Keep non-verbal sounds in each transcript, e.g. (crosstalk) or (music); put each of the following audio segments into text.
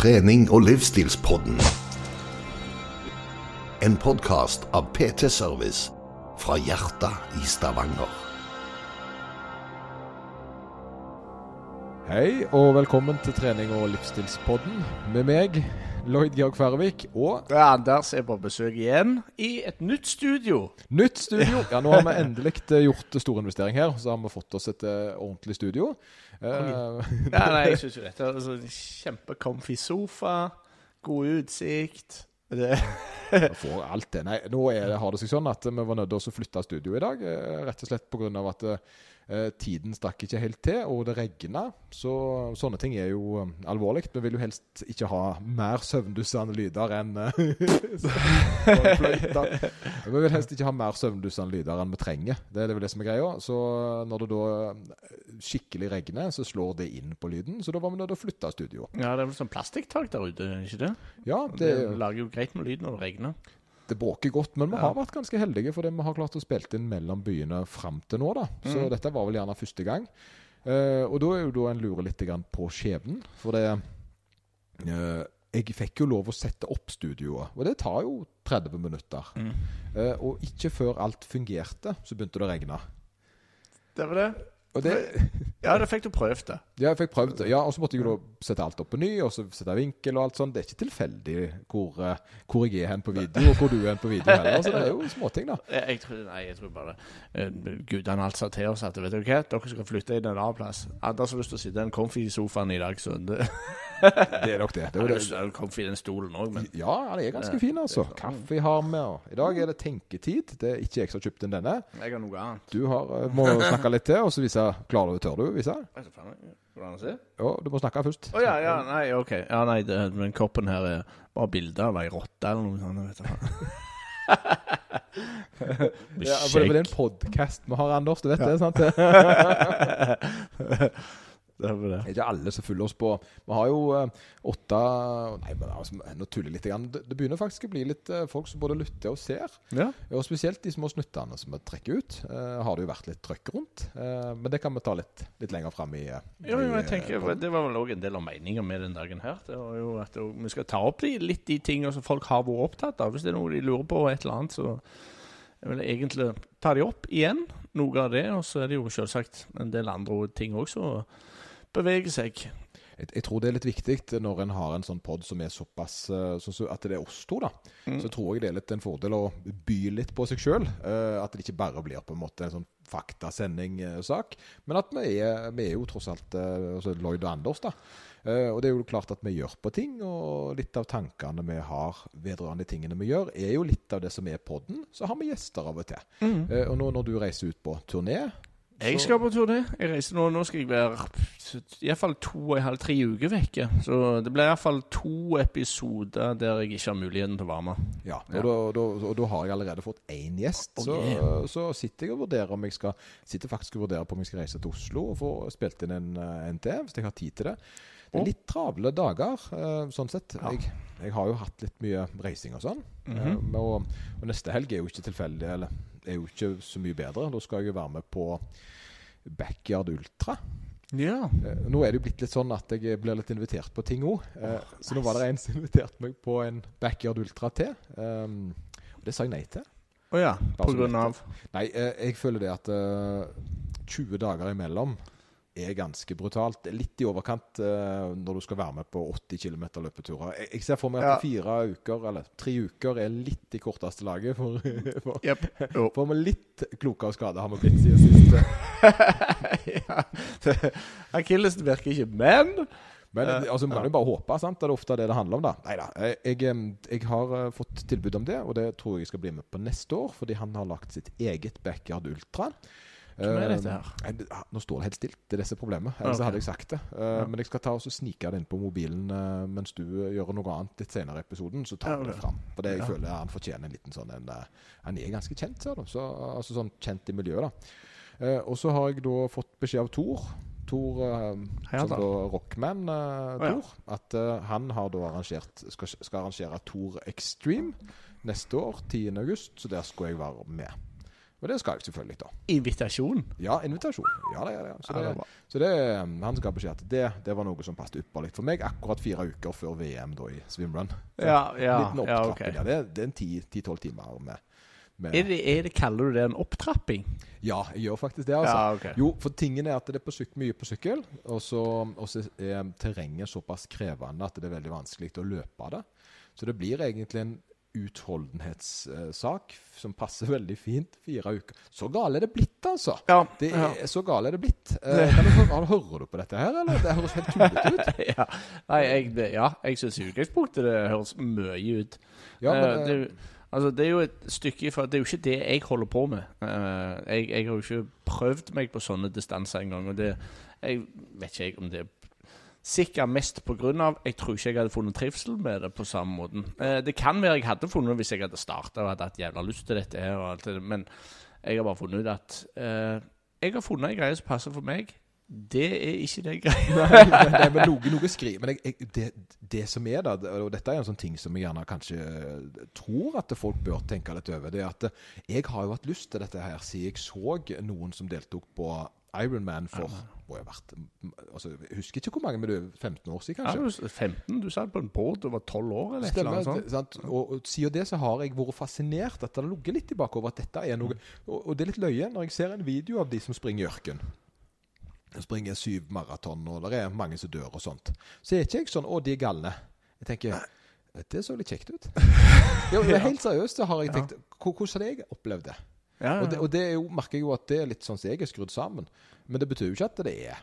trening- og livsstilspodden. En podkast av PT Service fra hjertet i Stavanger. Hei og velkommen til trening- og livsstilspodden med meg, Lloyd Georg Færøvik, og Ja, Anders er på besøk igjen i et nytt studio. nytt studio. Ja, Nå har vi endelig eh, gjort storinvestering her, så har vi fått oss et eh, ordentlig studio. Eh, Ja, nei, (laughs) jeg synes jo dette er altså, Kjempecomfy sofa, god utsikt. Det, får alt det. Nei, nå er det, har det seg sånn at vi var nødt til å flytte studio i dag, rett og slett pga. at tiden stakk ikke helt til, og det regna. Så sånne ting er jo eh, alvorlig. Vi vil jo helst ikke ha mer søvndussende lyder enn eh. (laughs) Vi vil helst ikke ha mer søvndussende lyder enn vi trenger. Det er vel det som er greia. Så når det da eh, skikkelig regner, så slår det inn på lyden. Så da var vi nødt til å flytte studio. ja, det er vel sånn plastikktak der ute, ikke det? Ja, Det, det, lager jo greit med lyd når det regner. Det bråker godt, men vi Ja. har vært ganske heldige fordi vi har klart å spille inn mellom byene fram til nå. da. Så Mm. dette var vel gjerne første gang. Uh, og da er jo da en lurer litt på skjebnen. For det uh, Jeg fikk jo lov å sette opp studioet, og det tar jo 30 minutter. Mm. Uh, og ikke før alt fungerte, så begynte det å regne. Det var det. Det, (laughs) Ja, det fikk du prøvd det. ja, jeg fikk prøvd det. Ja, og så måtte jeg jo da sette alt opp på ny, og så sette vinkel og alt sånt. Det er ikke tilfeldig hvor, eh, hvor jeg er hen på video, og hvor du er hen på video heller. Så det er jo småting, da. (laughs) Jeg, jeg tror, nei, jeg tror bare uh, gudene alt sa til oss at vet du hva, dere skal flytte inn en annen plass. Anders har lyst til å sitte i den comfy sofaen i dag, så det, (laughs) (laughs) Det er nok det. det, lyst det. til kom fin den stolen òg, men Ja, den er ganske Ja, fin, altså. Kaffe har vi. og I dag er det tenketid. Det er ikke jeg som har kjøpt inn denne. jeg har noe annet. Du har, eh, må snakke litt til, og så vise Klarer du, tør du vise? Ja, du må snakke først. Å ja, ja, nei, ok. Ja, nei, det, men koppen her er bare bilde av ei rotte eller noe sånt. Vet du. (laughs) Ja, for det er en podkast vi har, Anders. Du vet det, sant? (laughs) Det er det. Det er ikke alle som følger oss på Vi har jo eh, åtte Nei, men altså, nå tuller jeg litt. Grann. Det, det begynner faktisk å bli litt eh, folk som både lytter og ser. Ja. Og spesielt de små snuttene som vi trekker ut, eh, har det jo vært litt trøkk rundt. Eh, men det kan vi ta litt, litt lenger fram i, i Jo, jeg tenker, på. Det var vel òg en del av meninga med den dagen her. Det var jo at det- Vi skal ta opp de, litt de tingene som folk har vært opptatt av. Hvis det er noe de lurer på, et eller annet, så jeg vil egentlig ta de opp igjen. Noe av det. Og så er det jo selvsagt en del andre ting òg som beveger seg. Jeg, jeg tror det er litt viktig når en har en sånn pod som er såpass eh, sånn at det er oss to, da. Mm. Så tror jeg det er litt en fordel å by litt på seg sjøl. at det ikke bare blir på en måte en sånn faktasending-sak. Men at vi er, vi er jo tross alt eh, altså Lloyd og Anders, da. Eh, og det er jo klart at vi gjør på ting, og litt av tankene vi har vedrørende tingene vi gjør, er jo litt av det som er podden. Så har vi gjester av og til. Eh, og nå når du reiser ut på turné Jeg skal på turné. Jeg reiser nå, nå skal jeg være iallfall to og en halv, tre uker vekke. Så det blir iallfall to episoder der jeg ikke har muligheten til å være med. Ja, og, Ja. Da, da, og da har jeg allerede fått én gjest. Oh, så, yeah. så sitter jeg og vurderer om jeg skal Sitter faktisk og vurderer på om jeg skal reise til Oslo og få spilt inn en, NT, hvis jeg har tid til det. Det er litt travle dager, eh, sånn sett. Ja. Jeg, jeg har jo hatt litt mye reising og sånn. Mm -hmm. og, og neste helg er jo ikke tilfeldig, eller er jo ikke så mye bedre. Da skal jeg jo være med på Backyard Ultra. Ja. Eh, Nå er det jo blitt litt sånn at jeg blir litt invitert på ting òg. Så nå var det en som inviterte meg på en Backyard Ultra til. Um, og det sa jeg nei til. Å ja. På grunn av Nei, eh, jeg føler det at eh, 20 dager imellom er ganske brutalt. Litt i overkant uh, når du skal være med på 80 km løpeturer. Jeg, jeg ser for meg at fire uker, eller tre uker, er litt i korteste laget. For, (laughs) for, yep. oh. for litt klokere skade har vi blitt siden sist. (laughs) ja. (laughs) Akillesen virker ikke, men Men Eh, altså, man kan jo bare håpe. sant? Det er ofte det det handler om. da. Neida, jeg, jeg, jeg har eh, fått tilbud om det, og det tror jeg skal bli med på neste år. Fordi han har lagt sitt eget Backyard Ultra. Hvem er Eh, dette her? ah, Nå står det helt stilt. Det er disse problemet. Ellers okay. hadde jeg sagt det. Uh, Ja. Men jeg skal ta og snike det inn på mobilen uh, mens du gjør noe annet litt senere i episoden. Så tar Ja, det fram. For det jeg Ja. føler han fortjener en liten sånn en, uh, Han er ganske kjent, ser du. Så, altså sånn kjent i miljøet, da. Og så har jeg da fått beskjed av Tor. Tor, Hei, som da rockman, eh, Å, ja. At han har da arrangert skal, skal arrangere Tor Extreme neste år, 10. august, så der skulle jeg være med. Og det skal jeg selvfølgelig, da. Invitasjon. Ja, invitasjon. Ja, det er det. Så Ja, det det, så det um, han skal beskjed at det, det var noe som passet ypperlig for meg akkurat fire uker før VM da i swimrun. Ja, ja, ja, opptrapping. Ja, det, det er en ti-tolv timer med, med Er det, er det, kaller du det en opptrapping? Ja, jeg gjør faktisk det, altså. Ja, ok. Jo, for tingen er at det er på syk mye på sykkel, og så er terrenget såpass krevende at det er veldig vanskelig å løpe av det. Så det blir egentlig en utholdenhetssak som passer veldig fint. Fire uker. Så gale er det blitt, altså. Ja, Det ja. er, så gale er det blitt. Eh, kan hører du på dette her, eller? Det høres helt tullete ut. (laughs) ja. Nei, jeg, det, ja, jeg syns i utgangspunktet det høres mye ut. Ja, Eh, men, det, er jo- altså, det er jo et stykke ifra Det er jo ikke det jeg holder på med. Eh, jeg, jeg har jo ikke prøvd meg på sånne distanser engang. Og det Jeg vet ikke om det er Sikkert mest av Jeg tror ikke jeg hadde funnet trivsel med det på samme måten. Eh, det kan være jeg hadde funnet det hvis jeg hadde starta og hadde hatt jævla lyst til dette her, og alt det, men jeg har bare funnet ut at eh, Jeg har funnet ei greie som passer for meg. Det er ikke det greia. Nei, men, noe, noe skriver Men jeg, jeg, det, det som er da, og dette er en sånn ting som jeg gjerne kanskje eh, tror at folk bør tenke litt over, det er at eh, jeg har jo hatt lyst til dette her siden jeg så noen som deltok på Ironman for må jo ha vært altså, Jeg husker ikke hvor mange, men det er 15 år siden, Ja, kanskje. du, 15? Du satt på en båt og var 12 år, eller et eller Stemmer. annet sånt? sant? Og, og siden det så har jeg vært fascinert at det har ligget litt i bakover at dette er noe og, og det er litt løye når jeg ser en video av de som springer i ørken. De springer syv maraton, og det er mange som dør og sånt. Så er ikke jeg sånn 'Å, de er galne'. Jeg tenker Det så litt kjekt ut. (laughs) Jo, helt seriøst så har jeg tenkt hvor- Hvordan hadde jeg opplevd det? Ja, Og det, og det jo, merker jeg jo at det er litt sånn som jeg er skrudd sammen. Men det betyr jo ikke at det er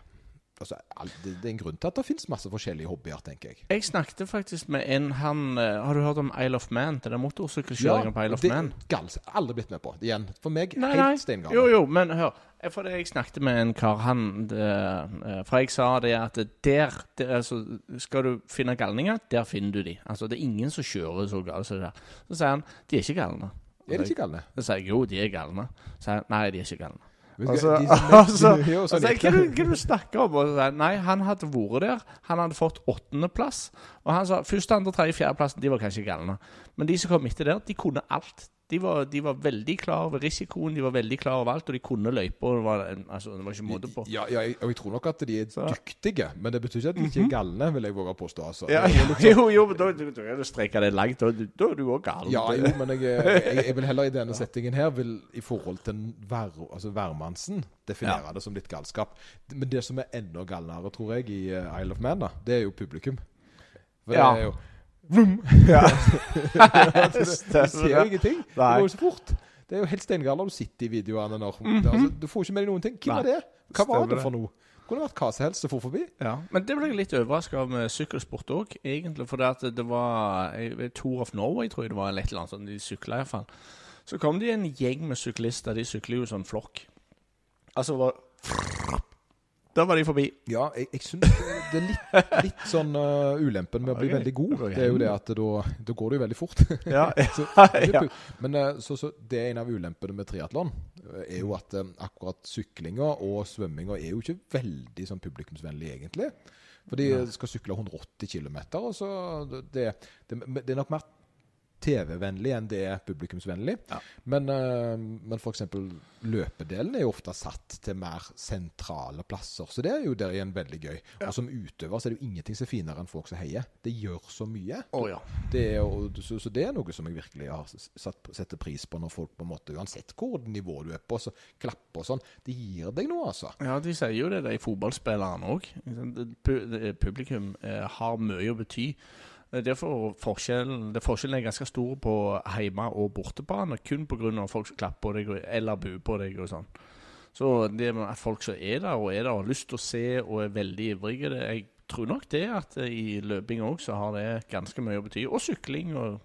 altså, det, det er en grunn til at det finnes masse forskjellige hobbyer, tenker jeg. Jeg snakket faktisk med en han eh, Har du hørt om Isle of Man? Det er ja, på Isle of det, Man? Gals, aldri blitt med på. Igjen, for meg Nei, helt steingal. Jo, jo, men hør. For det jeg snakket med en kar, han det, eh, For jeg sa det at der, der altså, Skal du finne galninger, der finner du de. Altså, det er ingen som kjører så galt som det der. Så sier han de er ikke galne. Er de ikke galne? Så sier jeg jo, de er galne. Så sier nei, de er ikke galne. Du Altså, (laughs) altså, (laughs) altså, hva, er hva er det du snakker om? Og så sier Nei, han hadde vært der. Han hadde fått åttendeplass. Og han sa første, andre, tredje, fjerdeplassen de var kanskje galne. Men de som kom etter der, de kunne alt. De var, de var veldig klar over risikoen, de var veldig klar over alt, og de kunne løypa. Det, var altså, det var ikke måte på. Ja, ja, jeg, og jeg tror nok at de er Så- dyktige, men det betyr ikke at de ikke er galne, vil jeg våge å påstå. Altså. Ja, er jo, sånn- jo, jo, men da, da, da kan du strekke det langt. Da, da er du òg gal. Ja, jo, men jeg, jeg, jeg vil heller i denne (laughs) settingen her vil i forhold til vær, altså hvermannsen definere det som litt galskap. Men det som er enda galnere, tror jeg, i eh, Isle of Man, da, det er jo publikum. For Ja. det er jo (laughs) Ja. (laughs) Du ser jo ingenting. Det går jo så fort. Det er jo helt steingale du sitter i videoene når det, altså, Du får ikke med deg noen ting. Hvem er det? Hva var det det. for noe? Kunne vært hva som helst som for forbi. Ja, Men det ble jeg litt overraska av med sykkelsport òg, egentlig. For det, at det var jeg Tour of Norway, tror jeg det var, eller et eller annet sånt. De sykla iallfall. Så kom det en gjeng med syklister. De sykler jo sånn flokk. Altså var Da var de forbi. Ja, jeg, jeg syns det er litt, litt sånn uh, ulempen med å bli okay. veldig god. Det er jo det at da, da går det jo veldig fort. (laughs) Ja, (laughs) Så, (laughs) ja. Men eh, så, så det er en av ulempene med triatlon. eh, Er jo at eh, akkurat syklinga og svømminga er jo ikke veldig sånn publikumsvennlig, egentlig. For de skal sykle 180 km, og så det, det, det er nok mer TV-vennlig enn det er publikumsvennlig. Ja. Men, uh, men f.eks. løpedelen er jo ofte satt til mer sentrale plasser. Så det er jo der igjen veldig gøy. Og som utøver så er det jo ingenting som er finere enn folk som heier. Det gjør så mye. Oh, ja. Det er, og, så, så det er noe som jeg virkelig har satt, setter pris på når folk på en måte, uansett hvor nivå du er på, så klapper og sånn. Det gir deg noe, altså. Ja, de sier jo det, de fotballspillerne òg. Publikum eh, har mye å bety. Er Derfor forskjellen, det forskjellen er ganske stor på hjemme- og bortebane, kun pga. folk som klapper på deg eller buer på deg og sånn. Så det med at folk som er der og er der og har lyst til å se og er veldig ivrige det, Jeg tror nok det at eh, i løping òg så har det ganske mye å bety. Og sykling og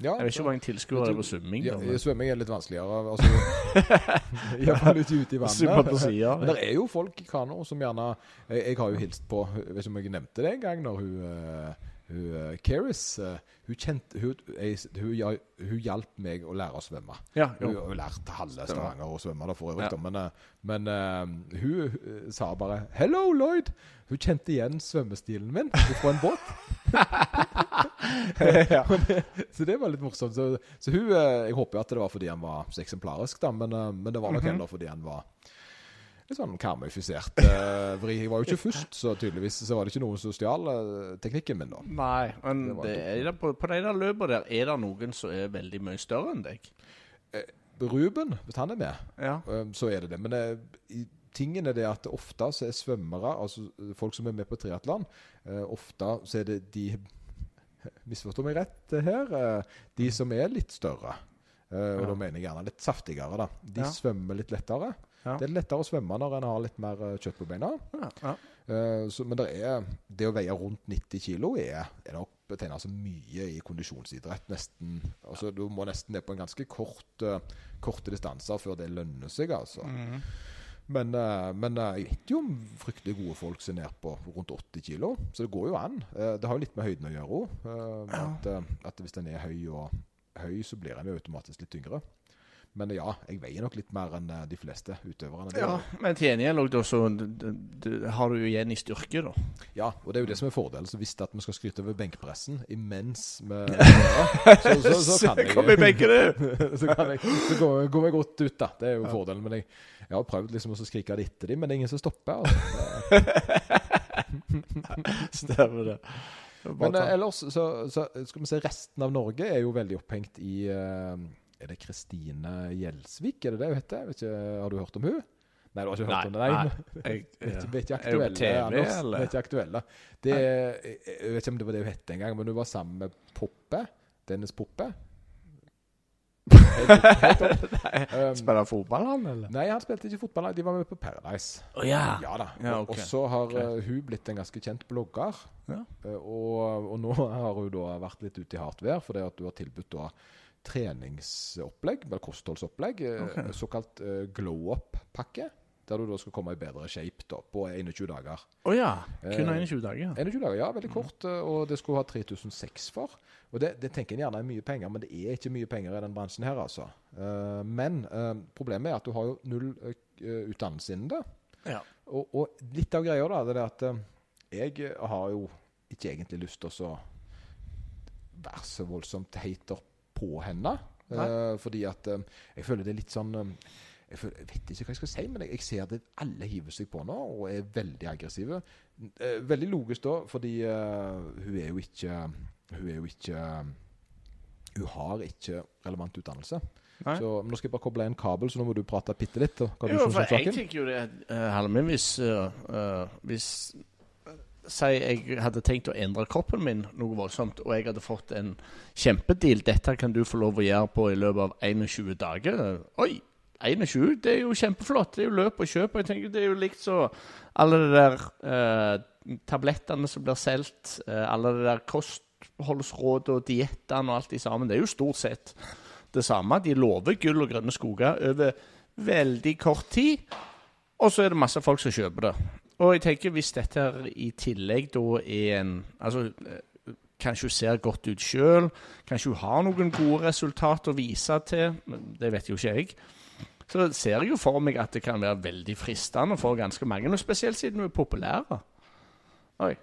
Ja, Jeg vet ikke hvor mange tilskuere det er på svømming. ja, Svømming er litt vanskeligere. Altså, (laughs) Iallfall ute i vannet. Men det er jo folk i kano som gjerne Jeg, jeg har jo hilst på Jeg vet ikke om jeg nevnte det en gang når hun uh, hun, eh, Keris uh, hun, kjente, hun, jeg, hun, hun hjalp meg å lære å svømme. Ja, Hun jo. har jo lært halve. Stavanger å svømme, da, for øvrig. Ja. Men, eh, men uh, hun eh, sa bare 'Hello, Lloyd'. Hun kjente igjen svømmestilen min fra en båt. (laughs) Ja. (laughs) Så det var litt morsomt. Så, så hun, eh, Jeg håper at det var fordi han var så eksemplarisk, da, men, eh, men det var nok Mhm. heller fordi han var litt sånn karmifisert uh, vri. Jeg var jo ikke først, så tydeligvis så var det ikke noen som stjal eh, teknikken min, da. Nei, men Det det på, på de der løpene der er det noen som er veldig mye større enn deg. Ruben, hvis han er med, Ja. eh, så er det det. Men uh, i, tingen er det at ofte så er svømmere, altså eh, folk som er med på triatlon, uh, ofte så er det de (laughs) Misforstår meg rett eh, her. eh, de som er litt større. eh, og Ja. da mener jeg gjerne litt saftigere. da De Ja. svømmer litt lettere. Ja. Det er lettere å svømme når en har litt mer eh, kjøtt på beina. Ja. Eh, så, men det, er, det å veie rundt 90 kilo er, er nok betegna som mye i kondisjonsidrett. Nesten, altså Du må nesten ned på en ganske kort, eh, korte distanser før det lønner seg. altså. Mm. Men, men jeg vet jo om fryktelig gode folk som er nede på rundt 80 kilo. Så det går jo an. Det har jo litt med høyden å gjøre òg. at, at hvis en er høy, og, høy, så blir en jo automatisk litt tyngre. Men ja, jeg veier nok litt mer enn eh, de fleste utøverne. Ja. Men til gjengjeld så har du jo igjen i styrke, da. Ja, og det er jo det som er fordelen. Så hvis at vi skal skryte over benkpressen imens vi (laughs) så, så, så, kan jeg Kom i benken, du! (laughs) så kan jeg, så går, går vi godt ut, da. Det er jo fordelen. Men jeg, jeg har prøvd liksom å skrike det etter dem, men det er ingen som stopper. Altså. (laughs) Stemmer det. Men eh, ellers så, så skal vi se resten av Norge er jo veldig opphengt i eh, Er det Kristine Gjelsvik, er det det hun heter? Vet ikke, har du hørt om hun? Nei, du har ikke hørt om det? Nei. (laughs) Jeg, Vi er ikke, aktuelle. er hun på TV. Vi eller? er ikke aktuelle. Det, jeg, jeg vet ikke om det var det hun het engang, men hun var sammen med Poppe. Dennis Poppe. (laughs) Um, Spiller fotball, han, eller? nei, han spilte ikke fotball. De var med på Paradise. Oh, ja. Ja da. Ja, Og- Og så har uh, hun blitt en ganske kjent blogger. Ja. Uh, og, og nå har hun da vært litt ute i hardt vær fordi at hun har tilbudt da treningsopplegg, eller kostholdsopplegg, Okay. Såkalt uh, glow up-pakke. Der du da skal komme i bedre shape da, på 21 dager. Å ja. Kun Eh, 21 dager. 21 dager, ja, veldig kort, uh, og det skulle ha 3006 for. Og det, det tenker en gjerne er mye penger, men det er ikke mye penger i den bransjen her, altså. Men problemet er at du har jo null utdannelse innen det. Ja. Og, og litt av greia da, det er at eh, jeg har jo ikke egentlig lyst til å være så voldsomt hater på henne. Uh, fordi at uh, jeg føler det er litt sånn eh, jeg, føler, jeg vet ikke hva jeg skal si, men jeg, jeg ser det alle hiver seg på nå og er veldig aggressive. Uh, veldig logisk da, fordi hun er jo ikke Hun er jo ikke Hun har ikke relevant utdannelse. Så Nå skal jeg bare koble en kabel, så nå må du prate bitte litt. Jo, for jeg tenker jo det uh, Halme, hvis, hvis Si jeg hadde tenkt å endre kroppen min noe voldsomt, og jeg hadde fått en kjempedeal. Dette kan du få lov å gjøre på i løpet av 21 dager. Oi! 21, det er jo kjempeflott. Det er jo løp og kjøp. Og jeg tenker Det er jo likt så alle de der eh, tablettene som blir solgt, eh, alle de der kostholdsråd og diettene og alt de sammen. Det er jo stort sett det samme. De lover gull og grønne skoger over veldig kort tid, og så er det masse folk som kjøper det. Og jeg tenker hvis dette her i tillegg da er en Altså, eh, kanskje hun ser godt ut sjøl, kanskje hun har noen gode resultater å vise til, det vet jo ikke jeg. Så ser jeg jo for meg at det kan være veldig fristende for ganske mange, og spesielt siden hun er populær. Oi.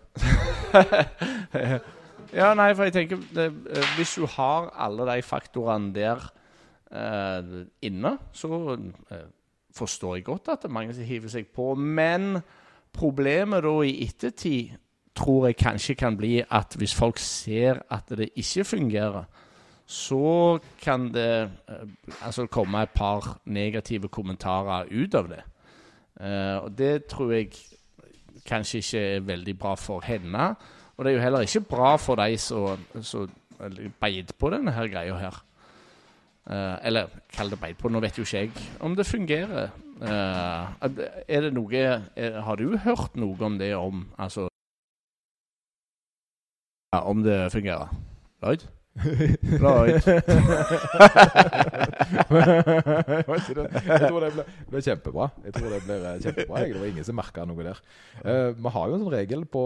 (laughs) ja, nei, for jeg tenker det, eh, Hvis hun har alle de faktorene der eh, inne, så eh, forstår jeg godt at mange hiver seg på. Men problemet da i ettertid tror jeg kanskje kan bli at hvis folk ser at det ikke fungerer, så kan det eh, altså komme et par negative kommentarer ut av det. Eh, og det tror jeg kanskje ikke er veldig bra for henne. Og det er jo heller ikke bra for de som beit på denne her greia her. Eh, eller kall det beit på, nå vet jo ikke jeg om det fungerer. Eh, er det noe er, Har du hørt noe om det om Altså ja, Om det fungerer? Lloyd? Lloyd? jeg tror det ble, ble kjempebra. Jeg tror Det blir eh, kjempebra. Jeg. Det var ingen som merka noe der. Uh, vi har jo en sånn regel på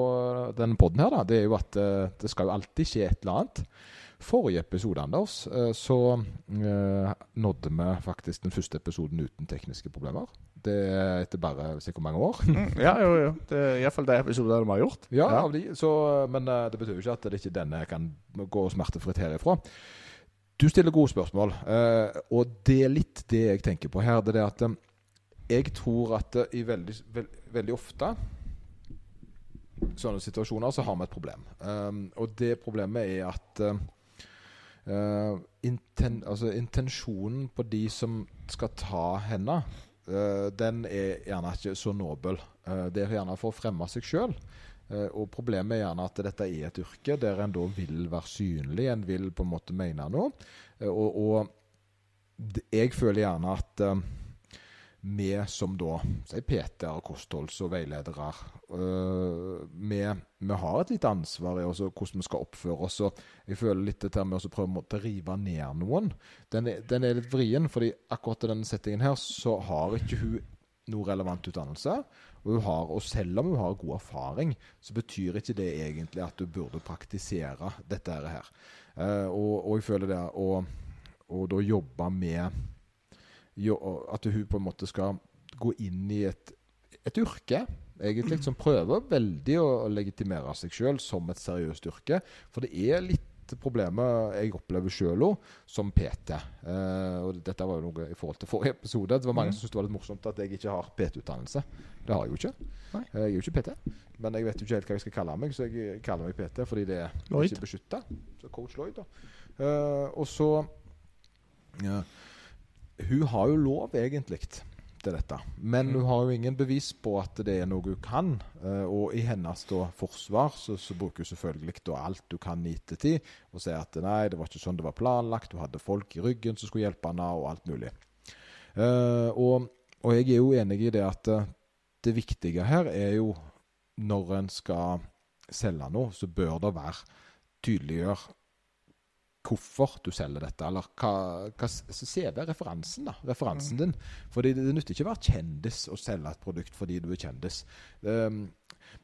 den poden her. da. Det er jo at uh, det skal jo alltid skje et eller annet. Forrige episode, Anders, eh, så eh, nådde vi faktisk den første episoden uten tekniske problemer. Det er etter bare sikkert mange år. Mm, ja, jo, jo. Det er iallfall de episodene vi har gjort. Ja, av de, så, men eh, det betyr jo ikke at det ikke denne kan gå smertefritt herifra. Du stiller gode spørsmål, eh, og det er litt det jeg tenker på her. Det er at jeg tror at i veldig, veld, veldig ofte sånne situasjoner så har vi et problem. Um, og det problemet er at uh, uh, inten, altså intensjonen på de som skal ta henne, uh, den er gjerne ikke så nobel. det er gjerne for å fremme seg sjøl. og problemet er gjerne at dette er et yrke der en da vil være synlig, en vil på en måte mene noe. og, og jeg føler gjerne at vi som da si PT-er, kostholds- og veiledere uh, vi, vi, har et lite ansvar i også, hvordan vi skal oppføre oss. og Jeg føler litt dette med å prøve å rive ned noen. Den er, den er litt vrien, fordi akkurat i denne settingen her så har ikke hun noe relevant utdannelse. Og, hun har, og selv om hun har god erfaring, så betyr ikke det egentlig at du burde praktisere dette her. Uh, og, og, jeg føler det å da jobbe med at hun på en måte skal gå inn i et, et yrke egentlig som prøver veldig å legitimere seg sjøl som et seriøst yrke. For det er litt problemet jeg opplever sjøl òg, som PT. Eh, og dette var jo noe i forhold til forrige episode. Det var mange mm. som syntes det var litt morsomt at jeg ikke har PT-utdannelse. Det har jeg jo ikke. Nei. Eh, jeg er jo ikke PT. Men jeg vet jo ikke helt hva jeg skal kalle meg, så jeg kaller meg PT fordi det er Lloyd. ikke beskytta. Coach Lloyd, da. Eh, og så ja, hun har jo lov, egentlig, til dette. Men mm. hun har jo ingen bevis på at det er noe hun kan. Uh, og i hennes da, forsvar så, så, bruker hun selvfølgelig da alt hun kan i ettertid, og sier at nei, det var ikke sånn det var planlagt, hun hadde folk i ryggen som skulle hjelpe henne, og alt mulig. Uh, og, og, jeg er jo enig i det at uh, det viktige her er jo når en skal selge noe, så bør det være tydeliggjør hvorfor du selger dette, eller hva, hva CV referansen da, referansen mm. din. Fordi det, det nytter ikke å være kjendis og selge et produkt fordi du er kjendis. Um,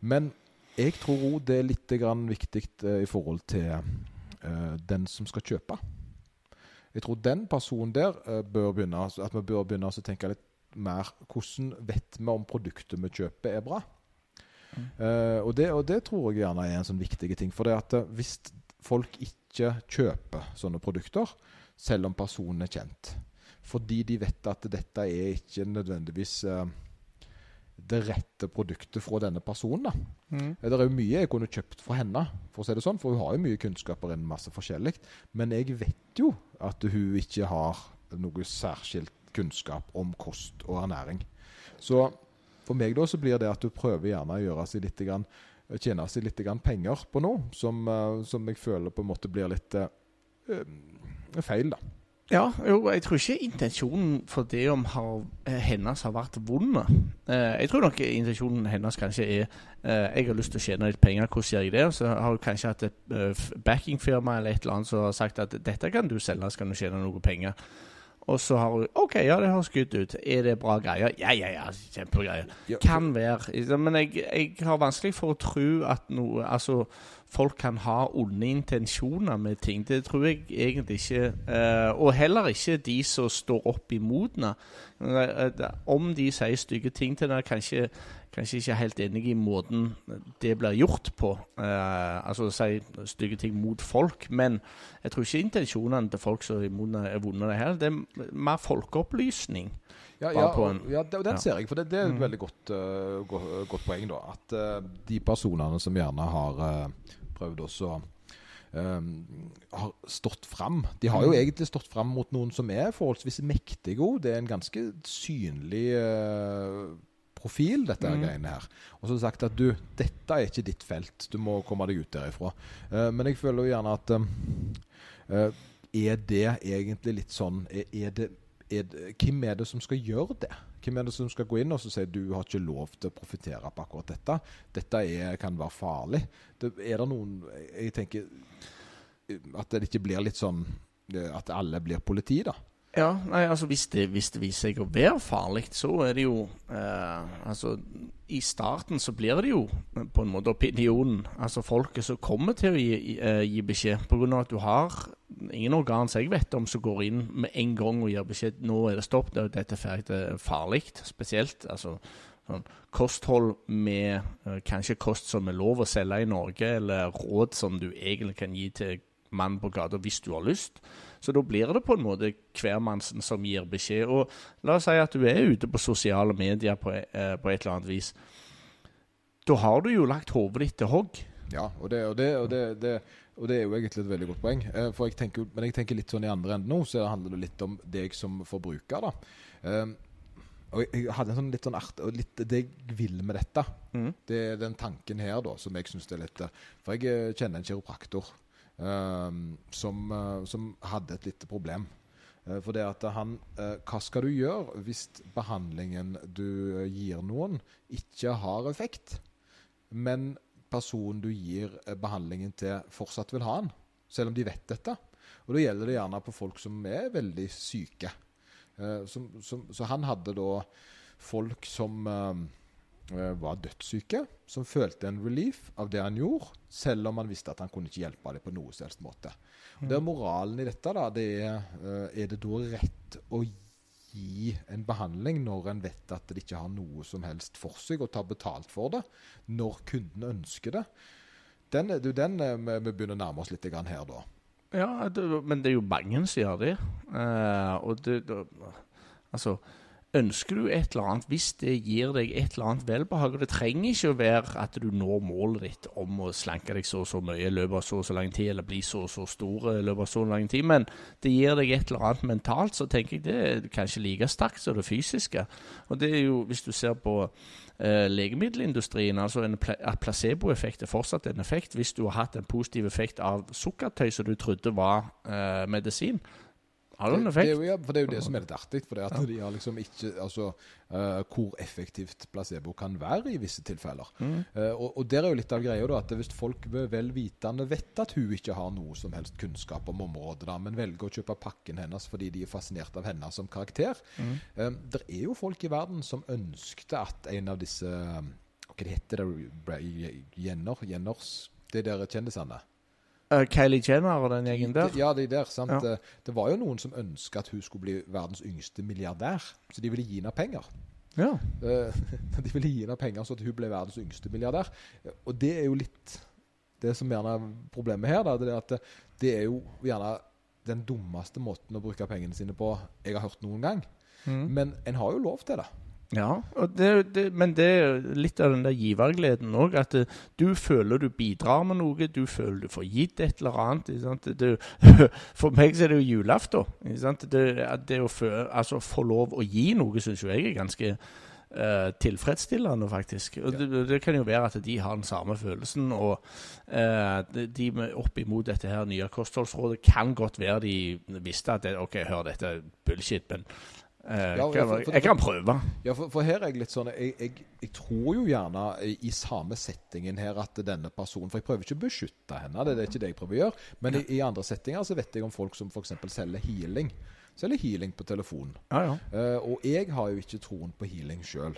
men jeg tror òg det er litt viktig uh, i forhold til uh, den som skal kjøpe. Jeg tror den personen der uh, bør begynne at vi bør begynne å tenke litt mer hvordan vet vi om produktet vi kjøper, er bra. Mm. og, det, og, det, tror jeg gjerne er en sånn viktig ting. For det at hvis folk ikke ikke kjøper sånne produkter, selv om personen er kjent. Fordi de vet at dette er ikke nødvendigvis uh, det rette produktet fra denne personen. Mm. Det er jo mye jeg kunne kjøpt fra henne, for å si det sånn, for hun har jo mye kunnskaper innen masse forskjellig. Men jeg vet jo at hun ikke har noe særskilt kunnskap om kost og ernæring. Så for meg da så blir det at du prøver gjerne å gjøre seg litt grann tjene seg litt penger på noe som, eh, som, jeg føler på en måte blir litt uh, feil, da. Ja, jo, jeg tror ikke intensjonen for det om har, hennes har vært vond. Eh, jeg tror nok intensjonen hennes kanskje er eh, jeg har lyst til å tjene litt penger, hvordan gjør jeg det? Og så har hun kanskje hatt et backingfirma eller et eller annet som har sagt at dette kan du selge, så kan du tjene noe penger. Og så har hun OK, ja, det høres good ut. Er det bra greier? Ja, ja, ja, kjempegreier. Kan være. Men jeg, jeg, har vanskelig for å tro at noe Altså, folk kan ha onde intensjoner med ting. Det tror jeg egentlig ikke. Uh, og heller ikke de som står opp imot henne. Om de sier stygge ting til henne, kanskje kanskje ikke helt enig i måten det blir gjort på. Uh, altså å si stygge ting mot folk. Men jeg tror ikke intensjonene til folk som er vonde det her. Det er mer folkeopplysning. Ja, ja, og, ja den ja. ser jeg. For det, det er et mm. veldig godt, uh, godt, godt, poeng. da At uh, de personene som gjerne har prøvd også Um, har stått fram. De har jo mm. egentlig stått fram mot noen som er forholdsvis mektige. Det er en ganske synlig uh, profil, dette mm. greiene her. Og så sagt at du, dette er ikke ditt felt, du må komme deg ut derifra. Uh, men jeg føler jo gjerne at uh, Er det egentlig litt sånn er, er det, er det, Hvem er det som skal gjøre det? Hvem er det som skal gå inn og si du har ikke lov til å profitere på akkurat dette? Dette er, kan være farlig. Det, er det noen Jeg tenker at det ikke blir litt sånn at alle blir politi, da. Ja, nei, altså hvis det, hvis det, viser seg å være farlig, så er det jo eh, Altså, i starten så blir det jo på en måte opinionen, altså folket som kommer til å gi, gi beskjed, pga. at du har ingen organ som jeg vet om som går inn med en gang og gir beskjed nå er det stopp, det, dette er farlig. Spesielt altså, sånn, kosthold med eh, kanskje kost som er lov å selge i Norge, eller råd som du egentlig kan gi til mann på gata hvis du har lyst. Så da blir det på en måte hvermannsen som gir beskjed. Og la oss si at du er ute på sosiale medier på, eh, på et eller annet vis. Da har du jo lagt hodet ditt til hogg. Ja, og det, og, det, og, det, og det er jo egentlig et veldig godt poeng. Eh, for jeg tenker, men jeg tenker litt sånn i andre enden nå, så handler det litt om deg som forbruker. da. Um, og jeg, hadde en sånn litt sånn art, og litt det jeg vil med dette, Mm. det er den tanken her da, som jeg syns er litt eh, For jeg eh, kjenner en kiropraktor som, eh, som hadde et lite problem. Eh, For det at han eh, Hva skal du gjøre hvis behandlingen du gir noen, ikke har effekt, men personen du gir eh, behandlingen til, fortsatt vil ha den, selv om de vet dette? Og Da gjelder det gjerne på folk som er veldig syke. Som, som, så han hadde da folk som var dødssyke, som følte en relief av det han gjorde, selv om han visste at han kunne ikke hjelpe dem på noe som helst måte. Og det er moralen i dette, da, det er eh, Er det da rett å gi en behandling når en vet at det ikke har noe som helst for seg, og ta betalt for det, når kunden ønsker det? Den, jo den eh, vi begynner å nærme oss litt her, da. Ja, det, men det er jo mange som gjør det. Uh, og det, det Altså, ønsker du et eller annet hvis det gir deg et eller annet velbehag Og det trenger ikke å være at du når målet ditt om å slanke deg så og så mye i løpet av så og så lang tid, eller bli så og så stor i løpet av så lang tid, men det gir deg et eller annet mentalt, så tenker jeg det er kanskje like sterkt som det fysiske. Og det er jo, hvis du ser på eh, legemiddelindustrien, altså en pla placeboeffekt er fortsatt en effekt. Hvis du har hatt en positiv effekt av sukkertøy som du trodde var eh, medisin, har det en Det, det, jo, ja, for det er jo det som er litt artig. For det at de har liksom ikke Altså uh, hvor effektivt placebo kan være i visse tilfeller. Mm. Uh, og, og der er jo litt av greia da, at hvis folk vel vitende vet at hun ikke har noe som helst kunnskap om området, da, men velger å kjøpe pakken hennes fordi de er fascinert av henne som karakter Mm. Uh, Det er jo folk i verden som ønskte at en av disse eh, Hva heter det? Jenner? Jenners? De der kjendisene? Eh, Kylie Jenner og den gjengen der. Ja, de der, sant? Ja. Eh, Det var jo noen som ønska at hun skulle bli verdens yngste milliardær. Så de ville gi henne penger. Ja. Eh, (laughs) De ville gi henne penger så at hun ble verdens yngste milliardær. Og det er jo litt det som gjerne er problemet her. Da, det er at det, det er jo gjerne den dummeste måten å bruke pengene sine på jeg har hørt noen gang. Mm. Men en har jo lov til det. Ja, og det, det, men det er litt av den der givergleden òg. At det, du føler du bidrar med noe, du føler du får gitt et eller annet. ikke sant? Det, (laughs) for meg så er det jo julaften. Det, å få, altså, få lov å gi noe, syns jo jeg er ganske uh, tilfredsstillende, faktisk. Og det, det kan jo være at de har den samme følelsen. Og uh, de- opp imot dette her nye kostholdsrådet kan godt være de visste at det, OK, hør, dette er bullshit, men eh, Ja, kan, for- for- jeg kan prøve. Ja, for, for her er jeg litt sånn jeg, jeg, jeg tror jo gjerne i, samme settingen her at denne personen For jeg prøver ikke å beskytte henne, det er ikke det jeg prøver å gjøre. Men i, i andre settinger så vet jeg om folk som f.eks. selger healing. Selger healing på telefon. Ja, ja. Eh, og jeg har jo ikke troen på healing sjøl.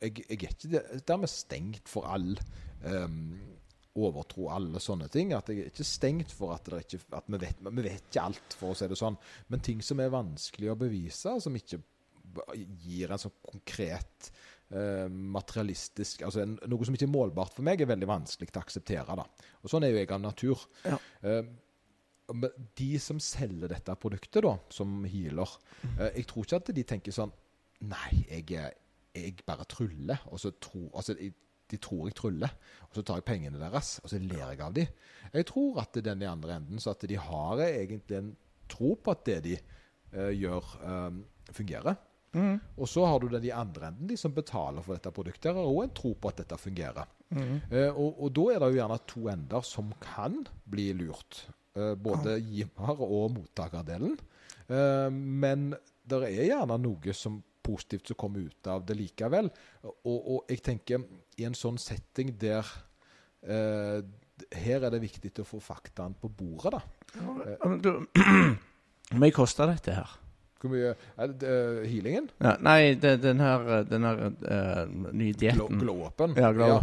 jeg, jeg er ikke dermed stengt for all um, overtro, alle sånne ting. At jeg er ikke stengt for at, det ikke, at vi, vet, vi vet ikke alt, for å si det sånn. Men ting som er vanskelig å bevise, som ikke gir en sånn konkret eh, materialistisk altså en, Noe som ikke er målbart for meg, er veldig vanskelig til å akseptere. da. Og Sånn er jo jeg av natur. Ja. Eh, de som selger dette produktet, da, som healer eh, Jeg tror ikke at de tenker sånn Nei, jeg, jeg bare truller. Og så tror, altså, jeg, de tror jeg tryller, og så tar jeg pengene deres, og så ler jeg av dem. Jeg tror at det den i andre enden, så at de har egentlig en tro på at det de uh, gjør, um, fungerer. Mm. Og så har du den i andre enden, de som betaler for dette produktet, har òg en tro på at dette fungerer. Mm. Uh, og, og da er det jo gjerne to ender som kan bli lurt. Uh, både giver- og mottakerdelen. Men det er gjerne noe som positivt som kommer ut av det likevel. Og, og jeg tenker i en sånn setting der eh, Her er det viktig å få faktaen på bordet, da. Du, (clears throat) Hvor mye koster dette her? Hvor mye er det, uh, Healingen? Ja, nei, det, den her, den her uh, nye Glow, dietten. Glow-upen? Ja, glow ja,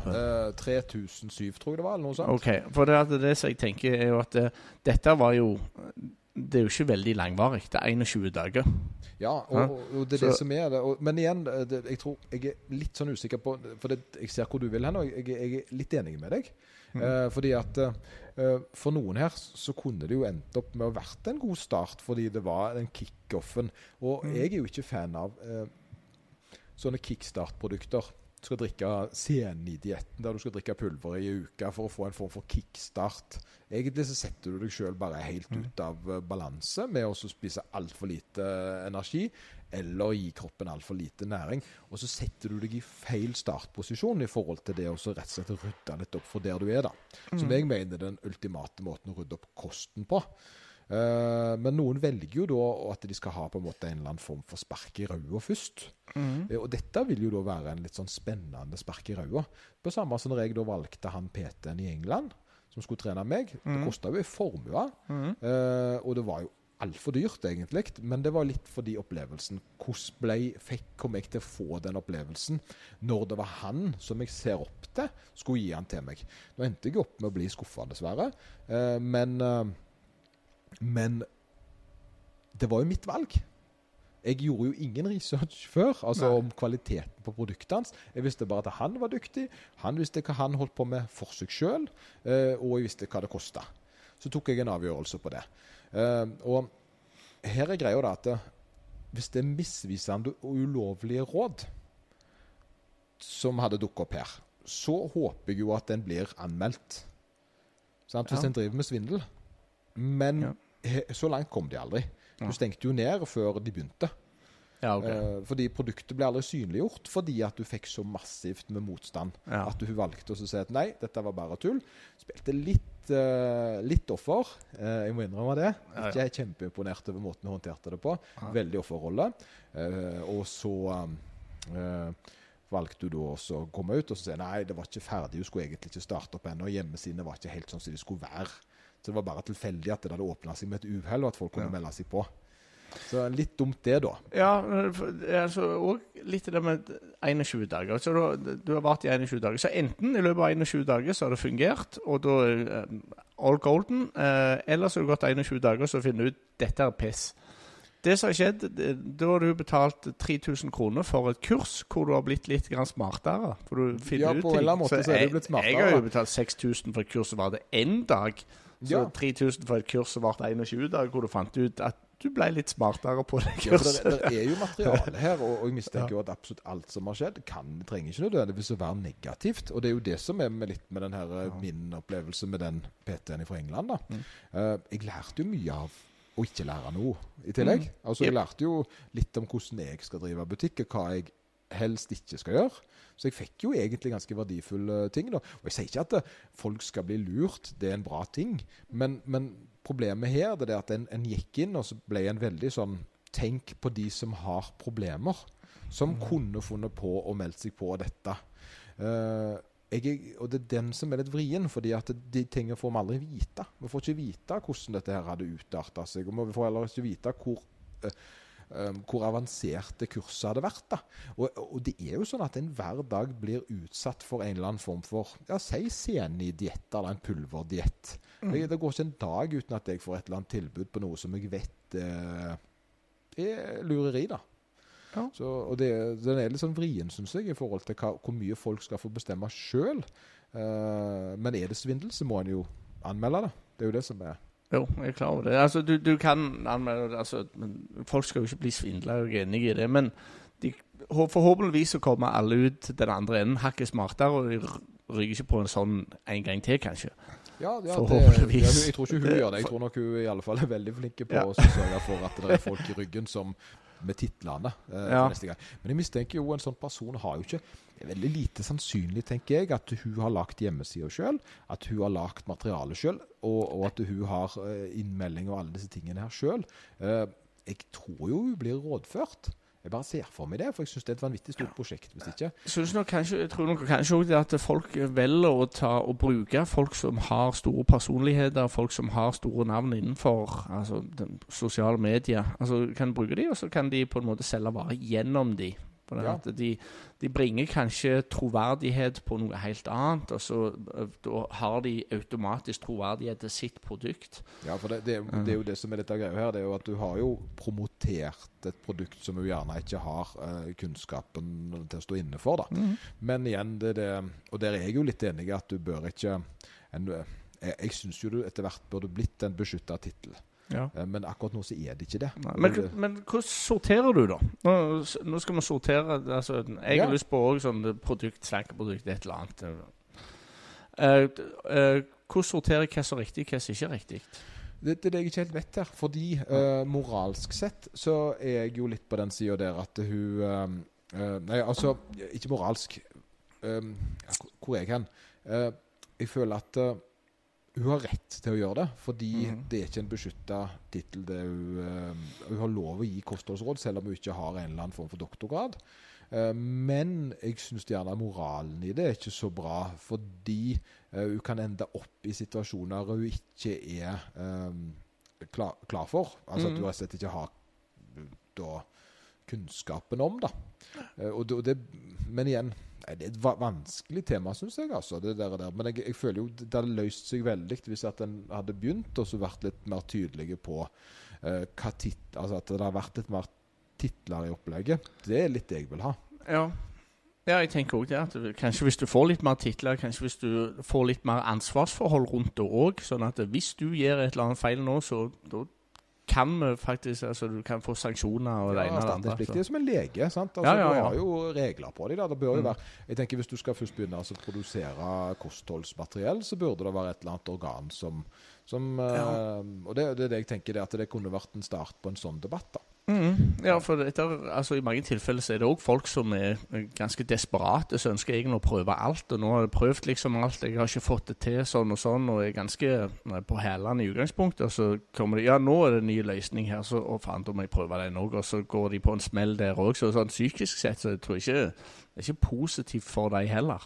uh, 3007, tror jeg det var, eller noe sånt. OK. For det, det som jeg tenker, er jo at det, dette var jo det er jo ikke veldig langvarig. Det er 21 dager. Ja, og, og, og det er det som er det. Og, men igjen, det, jeg tror jeg er litt sånn usikker på For det, jeg ser hvor du vil hen, og jeg, jeg er litt enig med deg. Mm. Eh, fordi at eh, for noen her så kunne det jo endt opp med å vært en god start, fordi det var den kickoffen. Og Mm. jeg er jo ikke fan av eh, sånne kickstart-produkter. Du skal drikke senidietten, der du skal drikke pulver i uka for å få en form for kickstart. Egentlig så setter du deg sjøl bare helt Mm. ut av eh, balanse med å spise altfor lite eh, energi, eller gi kroppen altfor lite næring. Og så setter du deg i feil startposisjon i forhold til det å rett og slett rydde litt opp for der du er, da. Som jeg mener er den ultimate måten å rydde opp kosten på. Eh, men noen velger jo da at de skal ha på en måte en eller annen form for spark i ræva først. Mm. Og dette vil jo da være en litt sånn spennende spark i ræva. På samme som når jeg da valgte han PT-en i England, som skulle trene meg. Det Mhm. kosta jo en formue, mm. og det var jo altfor dyrt, egentlig. Men det var litt fordi opplevelsen Hvordan ble, fikk, kom jeg til å få den opplevelsen når det var han som jeg ser opp til, skulle gi han til meg? Nå endte jeg opp med å bli skuffa, dessverre. Men Men det var jo mitt valg. Jeg gjorde jo ingen research før altså Nei. om kvaliteten på produktet hans. Jeg visste bare at han var dyktig. Han visste hva han holdt på med for seg sjøl, og jeg visste hva det kosta. Så tok jeg en avgjørelse på det. Eh, og her er greia da at eh, hvis det er misvisende og ulovlige råd som hadde dukket opp her, så håper jeg jo at den blir anmeldt. Sant? Hvis Ja. en driver med svindel. Men Ja. Så langt kom de aldri. Du stengte jo ned før de begynte. Ja, ok. Eh, fordi produktet ble aldri synliggjort fordi at du fikk så massivt med motstand. Ja. At du valgte å si at nei, dette var bare tull. Spilte litt, uh, litt offer. Uh, jeg må innrømme det. Ikke ja. Ikke kjempeimponert over måten du håndterte det på. Veldig offerrolle. Uh, og så valgte du da også å komme ut og si nei, det var ikke ferdig. Du skulle egentlig ikke starte opp ennå. Hjemmesidene var ikke helt sånn som de skulle være. Så det var bare tilfeldig at det hadde åpna seg med et uhell, og at folk kunne Ja. melde seg på. Så litt dumt, det, da. Ja, altså, og litt det med 21 dager. Så du, du har vært i 21 dager. Så enten i løpet av 21 dager så har det fungert, og da eh, all golden, eh, eller så har det gått 21 dager så finner du ut dette er piss. Det som har skjedd, da har du betalt 3000 kroner for et kurs hvor du har blitt litt grann smartere. For du finner Ja, ut ting. så du jeg- Jeg har jo betalt 6000 for et kurs som varte én dag. Så Ja. 3000 for et kurs som varte 21 dager, hvor du fant ut at du ble litt smartere på det Ja, kurset. det, det er jo materiale (laughs) her, og, og jeg mistenker Ja. jo at absolutt alt som har skjedd, kan, trenger ikke nødvendigvis å være negativt. Og det er jo det som er med litt med den her, eh, Ja. min opplevelse med den PT-en fra England. da. Mm. Uh, jeg lærte jo mye av å ikke lære noe i tillegg. Mm. Altså, Jeg lærte jo litt om hvordan jeg skal drive butikk, og hva jeg helst ikke skal gjøre. Så jeg fikk jo egentlig ganske verdifulle ting. da. Og jeg sier ikke at eh, folk skal bli lurt, det er en bra ting. Men, men problemet her det er at en, en gikk inn, og så ble en veldig sånn Tenk på de som har problemer. Som kunne funnet på å melde seg på dette. Uh, jeg, og det er den som er litt vrien, fordi at de tingene får vi aldri vite. Vi får ikke vite hvordan dette her hadde utarta seg. Og vi får heller ikke vite hvor, eh, eh, hvor avanserte kurset hadde vært. da. Og, og det er jo sånn at en hver dag blir utsatt for en eller annen form for ja, si sendidiett eller en pulverdiett. Det, det går ikke en dag uten at jeg får et eller annet tilbud på noe som jeg vet eh, er lureri, da. Ja. Så, og det, den er litt sånn vrien, syns jeg, i forhold til hva, hvor mye folk skal få bestemme sjøl. men er det svindel, så må en jo anmelde det. Det er jo det som er Jo, jeg er klar over det. Altså, du, du kan. Altså, folk skal jo ikke bli svindla, jeg er i det. Men de, forhåpentligvis så kommer alle ut den andre enden hakket smartere, og de ryker ikke på en sånn en gang til, kanskje. Ja, ja Forhåpentligvis. Det, jeg tror ikke hun gjør det. Jeg tror nok hun i alle fall er veldig flink på å sørge for at det er folk i ryggen som med titlene eh, Ja. neste gang. Men jeg mistenker jo en sånn person har jo ikke Det er veldig lite sannsynlig, tenker jeg, at hun har lagt hjemmesida sjøl, at hun har lagt materialet sjøl, og, og at hun har eh, innmelding og alle disse tingene her sjøl. jeg tror jo hun blir rådført. Jeg bare ser for meg det, for jeg syns det er et vanvittig stort prosjekt. Hvis ikke synes nok kanskje, jeg tror nok kanskje òg det at folk velger å ta og bruke folk som har store personligheter, folk som har store navn innenfor altså, den sosiale medier. Altså, kan bruke de, og så kan de på en måte selge varer gjennom de På det Ja. at de, de bringer kanskje troverdighet på noe helt annet, og så eh, da har de automatisk troverdighet til sitt produkt. Ja, for det, det, det er jo det som er dette greia her. Det er jo at du har jo promotert et produkt som du gjerne ikke har eh, kunnskapen til å stå inne for. da. Mhm. Men igjen, det, det, og der er jeg jo litt enig i at du bør ikke en, Jeg, jeg syns jo du etter hvert burde blitt en beskytta tittel. Ja. Eh, Men akkurat nå så er det ikke det. Men, men hvordan sorterer du, da? Nå, nå skal vi sortere altså, Jeg har Ja. lyst på òg sånn produkt, slankeprodukt, et eller annet. Uh, uh, hvordan sorterer jeg hva som er riktig, hva som ikke er riktig? Det, det er det jeg ikke helt vet her. Fordi uh, moralsk sett så er jeg jo litt på den sida der at hun Nei, altså, ikke moralsk. Hvor- er jeg hen? Jeg føler at hun har rett til å gjøre det, fordi Mhm. det er ikke en beskytta tittel. Hun, eh, hun har lov å gi kostholdsråd, selv om hun ikke har en eller annen form for doktorgrad. Eh, men jeg syns gjerne moralen i det er ikke så bra, fordi eh, hun kan ende opp i situasjoner hun ikke er eh, klar, klar for. Altså at hun du rett og slett ikke har eh, da kunnskapen om, da. Og det, men igjen Det er et vanskelig tema, syns jeg. altså, det der, og der. Men jeg, jeg føler jo det hadde løst seg veldig hvis at en hadde begynt og så vært litt mer tydelige på uh, hva tit, altså at det har vært litt mer titler i opplegget. Det er litt det jeg vil ha. Ja. ja, jeg tenker òg det. At kanskje hvis du får litt mer titler, kanskje hvis du får litt mer ansvarsforhold rundt det òg. Sånn at hvis du gjør et eller annet feil nå, så da kan vi faktisk Altså du kan få sanksjoner og det Ja, ene og det andre. Det er som en lege. sant? Altså, Ja, ja, Du har jo regler på det. Da. Det bør jo Mm. være, jeg tenker Hvis du skal først begynne altså, å produsere kostholdsmateriell, så burde det være et eller annet organ som, som Ja. eh, Og det, det er det jeg tenker, det at det kunne vært en start på en sånn debatt. da. Mhm. Ja, for etter, altså, I mange tilfeller så er det òg folk som er eh, ganske desperate, som ønsker egentlig å prøve alt. og Nå har jeg prøvd liksom alt, jeg har ikke fått det til sånn og sånn, og er ganske eh, på hælene i utgangspunktet. Og så kommer de ja, nå er det en ny løsning her, så å faen, da må jeg prøve den òg. Og så går de på en smell der òg. Så sånn psykisk sett så jeg tror ikke det er ikke positivt for dem heller.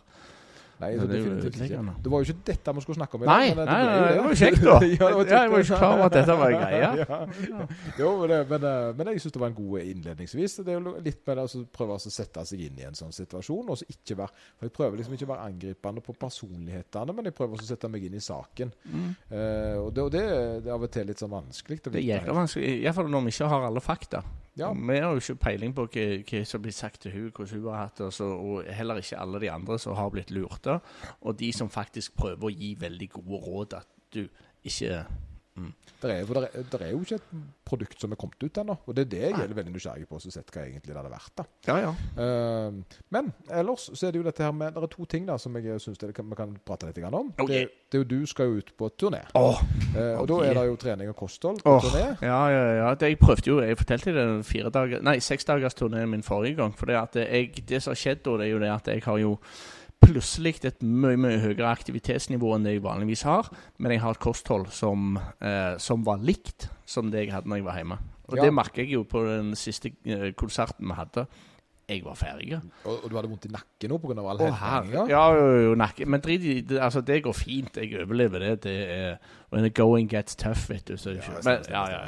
Nei, så det definitivt ikke. Det var jo ikke dette vi skulle snakke om i Nei, dag. nei, ble nei, jo det var jo kjekt, da. (laughs) ja, det var Ja, jeg var ikke klar over at dette var en greie. (laughs) ja. Jo, men, men, eh, men jeg syns det var en god innledningsvis. Det er jo litt med det å prøve å sette seg inn i en sånn situasjon. og så ikke være, for Jeg prøver liksom ikke å være angripende på personlighetene, men jeg prøver også å sette meg inn i saken. Mm. Uh, og det, og det, det er av og til litt sånn vanskelig. Det er jækla vanskelig, iallfall når vi ikke har alle fakta. Ja. Vi har jo ikke peiling på hva, hva som blir sagt til hun, hvordan hun har hatt det, og heller ikke alle de andre som har blitt lurte. Og de som faktisk prøver å gi veldig gode råd at du ikke Der er, for der er, er jo ikke et produkt som er kommet ut ennå. Og det er det jeg er veldig nysgjerrig på, så sett hva egentlig det hadde vært. da. Ja, ja. Uh, men ellers så er det jo dette her med Det er to ting da som jeg syns vi kan prate litt grann om. Okay. det, det er jo Du skal jo ut på turné. Åh, uh, og Oh, da er det jo trening og kosthold på oh, turné. ja, ja, ja. Det, jeg prøvde jo, jeg fortalte det fire dager, nei, seksdagersturneen min forrige gang. For det, at jeg, det som har skjedd da, det er jo det at jeg har jo plutselig et mye mye høyere aktivitetsnivå enn det jeg vanligvis har. Men jeg har et kosthold som, eh, som var likt som det jeg hadde når jeg var hjemme. Og Ja. det merker jeg jo på den siste eh, konserten vi hadde. Jeg var ferdig. Og, og du hadde vondt i nakken nå pga. all hentinga. Ja, jo, jo, nakke. Men drit i det. Altså, det går fint. Jeg overlever det. Det er When the going gets tough, vet du. Så, Ja, men, ja, ja,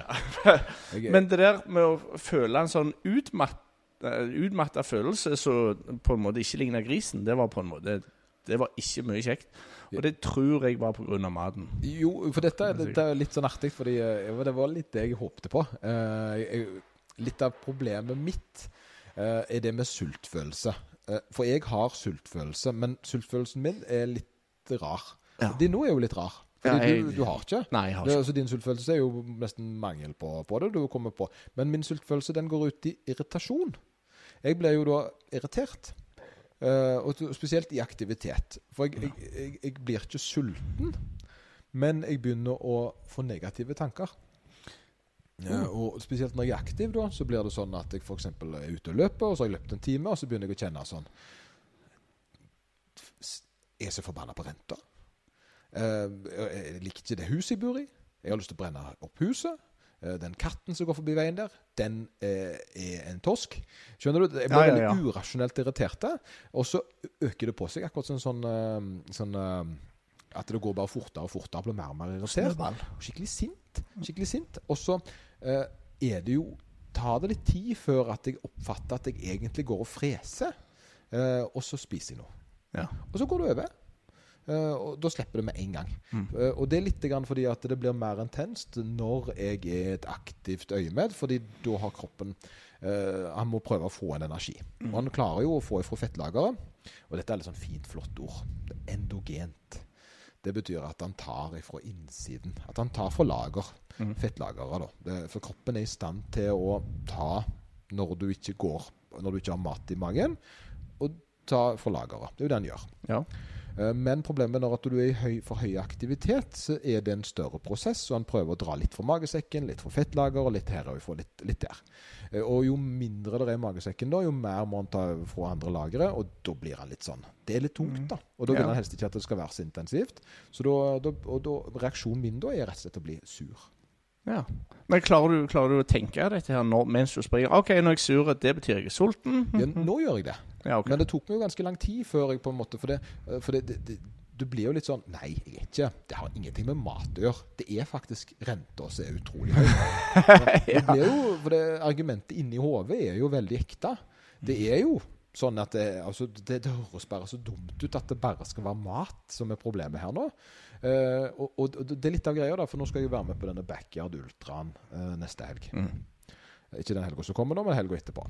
ja. (laughs) Men det der med å føle en sånn utmatt, utmatta følelse som på en måte ikke ligner grisen, det var på en måte Det var ikke mye kjekt. Og det tror jeg var pga. maten. jo, for dette, dette er litt sånn artig, fordi eh, det var litt det jeg håpte på. Eh, litt av problemet mitt eh, er det med sultfølelse. For jeg har sultfølelse, men sultfølelsen min er litt rar. Ja. Din nå er jo litt rar. Fordi Ja, jeg- du, du har ikke. Nei, jeg har Det, altså Din sultfølelse er jo nesten mangel på, på det. du kommer på. Men min sultfølelse den går ut i irritasjon. Jeg ble jo da irritert. Uh, og spesielt i aktivitet. For jeg, jeg, jeg, jeg blir ikke sulten, men jeg begynner å få negative tanker. Uh, og spesielt når jeg er aktiv, da, så blir det sånn at jeg f.eks. er ute og løper, og så har jeg løpt en time, og så begynner jeg å kjenne sånn Jeg er så forbanna på renta. Uh, jeg liker ikke det huset jeg bor i. Jeg har lyst til å brenne opp huset. Eh, Den katten som går forbi veien der, den eh, er en tosk. Skjønner du? Jeg blir Ja, ja, veldig urasjonelt irritert. Og så øker det på seg, akkurat sånn, eh, sånn eh, At det går bare fortere og fortere. Blir mer og mer irritert. Skikkelig sint. Skikkelig sint. Og så er det jo tar det litt tid før at jeg oppfatter at jeg egentlig går og freser. Og så spiser jeg noe. Ja. Og så går det over. Eh, og da slipper det med en gang. Mm. Eh, og det er litt fordi at det blir mer intenst når jeg er et aktivt øyemed, fordi da har kroppen Uh, Han må prøve å få en energi. Og han klarer jo å få ifra fettlageret. Og dette er litt sånn fint, flott ord. Endogent. Det betyr at han tar ifra innsiden. At han tar fra lager. Mm. Fettlagere, da. Det, for kroppen er i stand til å ta når du ikke går Når du ikke har mat i magen, og ta fra lageret. Det er jo det han gjør. Ja. Eh, Men problemet når at du er i høy, for høy aktivitet, så er det en større prosess. Og han prøver å dra litt fra magesekken, litt fra fettlager og litt her og fra litt, litt der. Eh, Og jo mindre det er i magesekken, da, jo mer må han ta fra andre lagre. Og da blir han litt sånn Det er litt tungt, da. Og da vil Ja. han helst ikke at det skal være så intensivt. Så da, da, og da, reaksjonen min da er rett og slett å bli sur. Ja. Men klarer du, klarer du å tenke dette her når, mens du springer? OK, når jeg er sur, det betyr jeg er sulten? (laughs) Ja, nå gjør jeg det. Ja, okay. Men det tok meg jo ganske lang tid før jeg på en måte For det, for det, det, det du blir jo litt sånn Nei, jeg er ikke Det har ingenting med mat å gjøre. Det er faktisk renta som er utrolig høy. (laughs) Det blir jo, for det Argumentet inni hodet er jo veldig ekte. Det er jo sånn at det, altså, det, det høres bare så dumt ut at det bare skal være mat som er problemet her nå. Eh, og, og det er litt av greia, da, for nå skal jeg være med på denne Backyard Ultraen eh, neste helg. Mm. Ikke den helga som kommer, nå, men helga etterpå.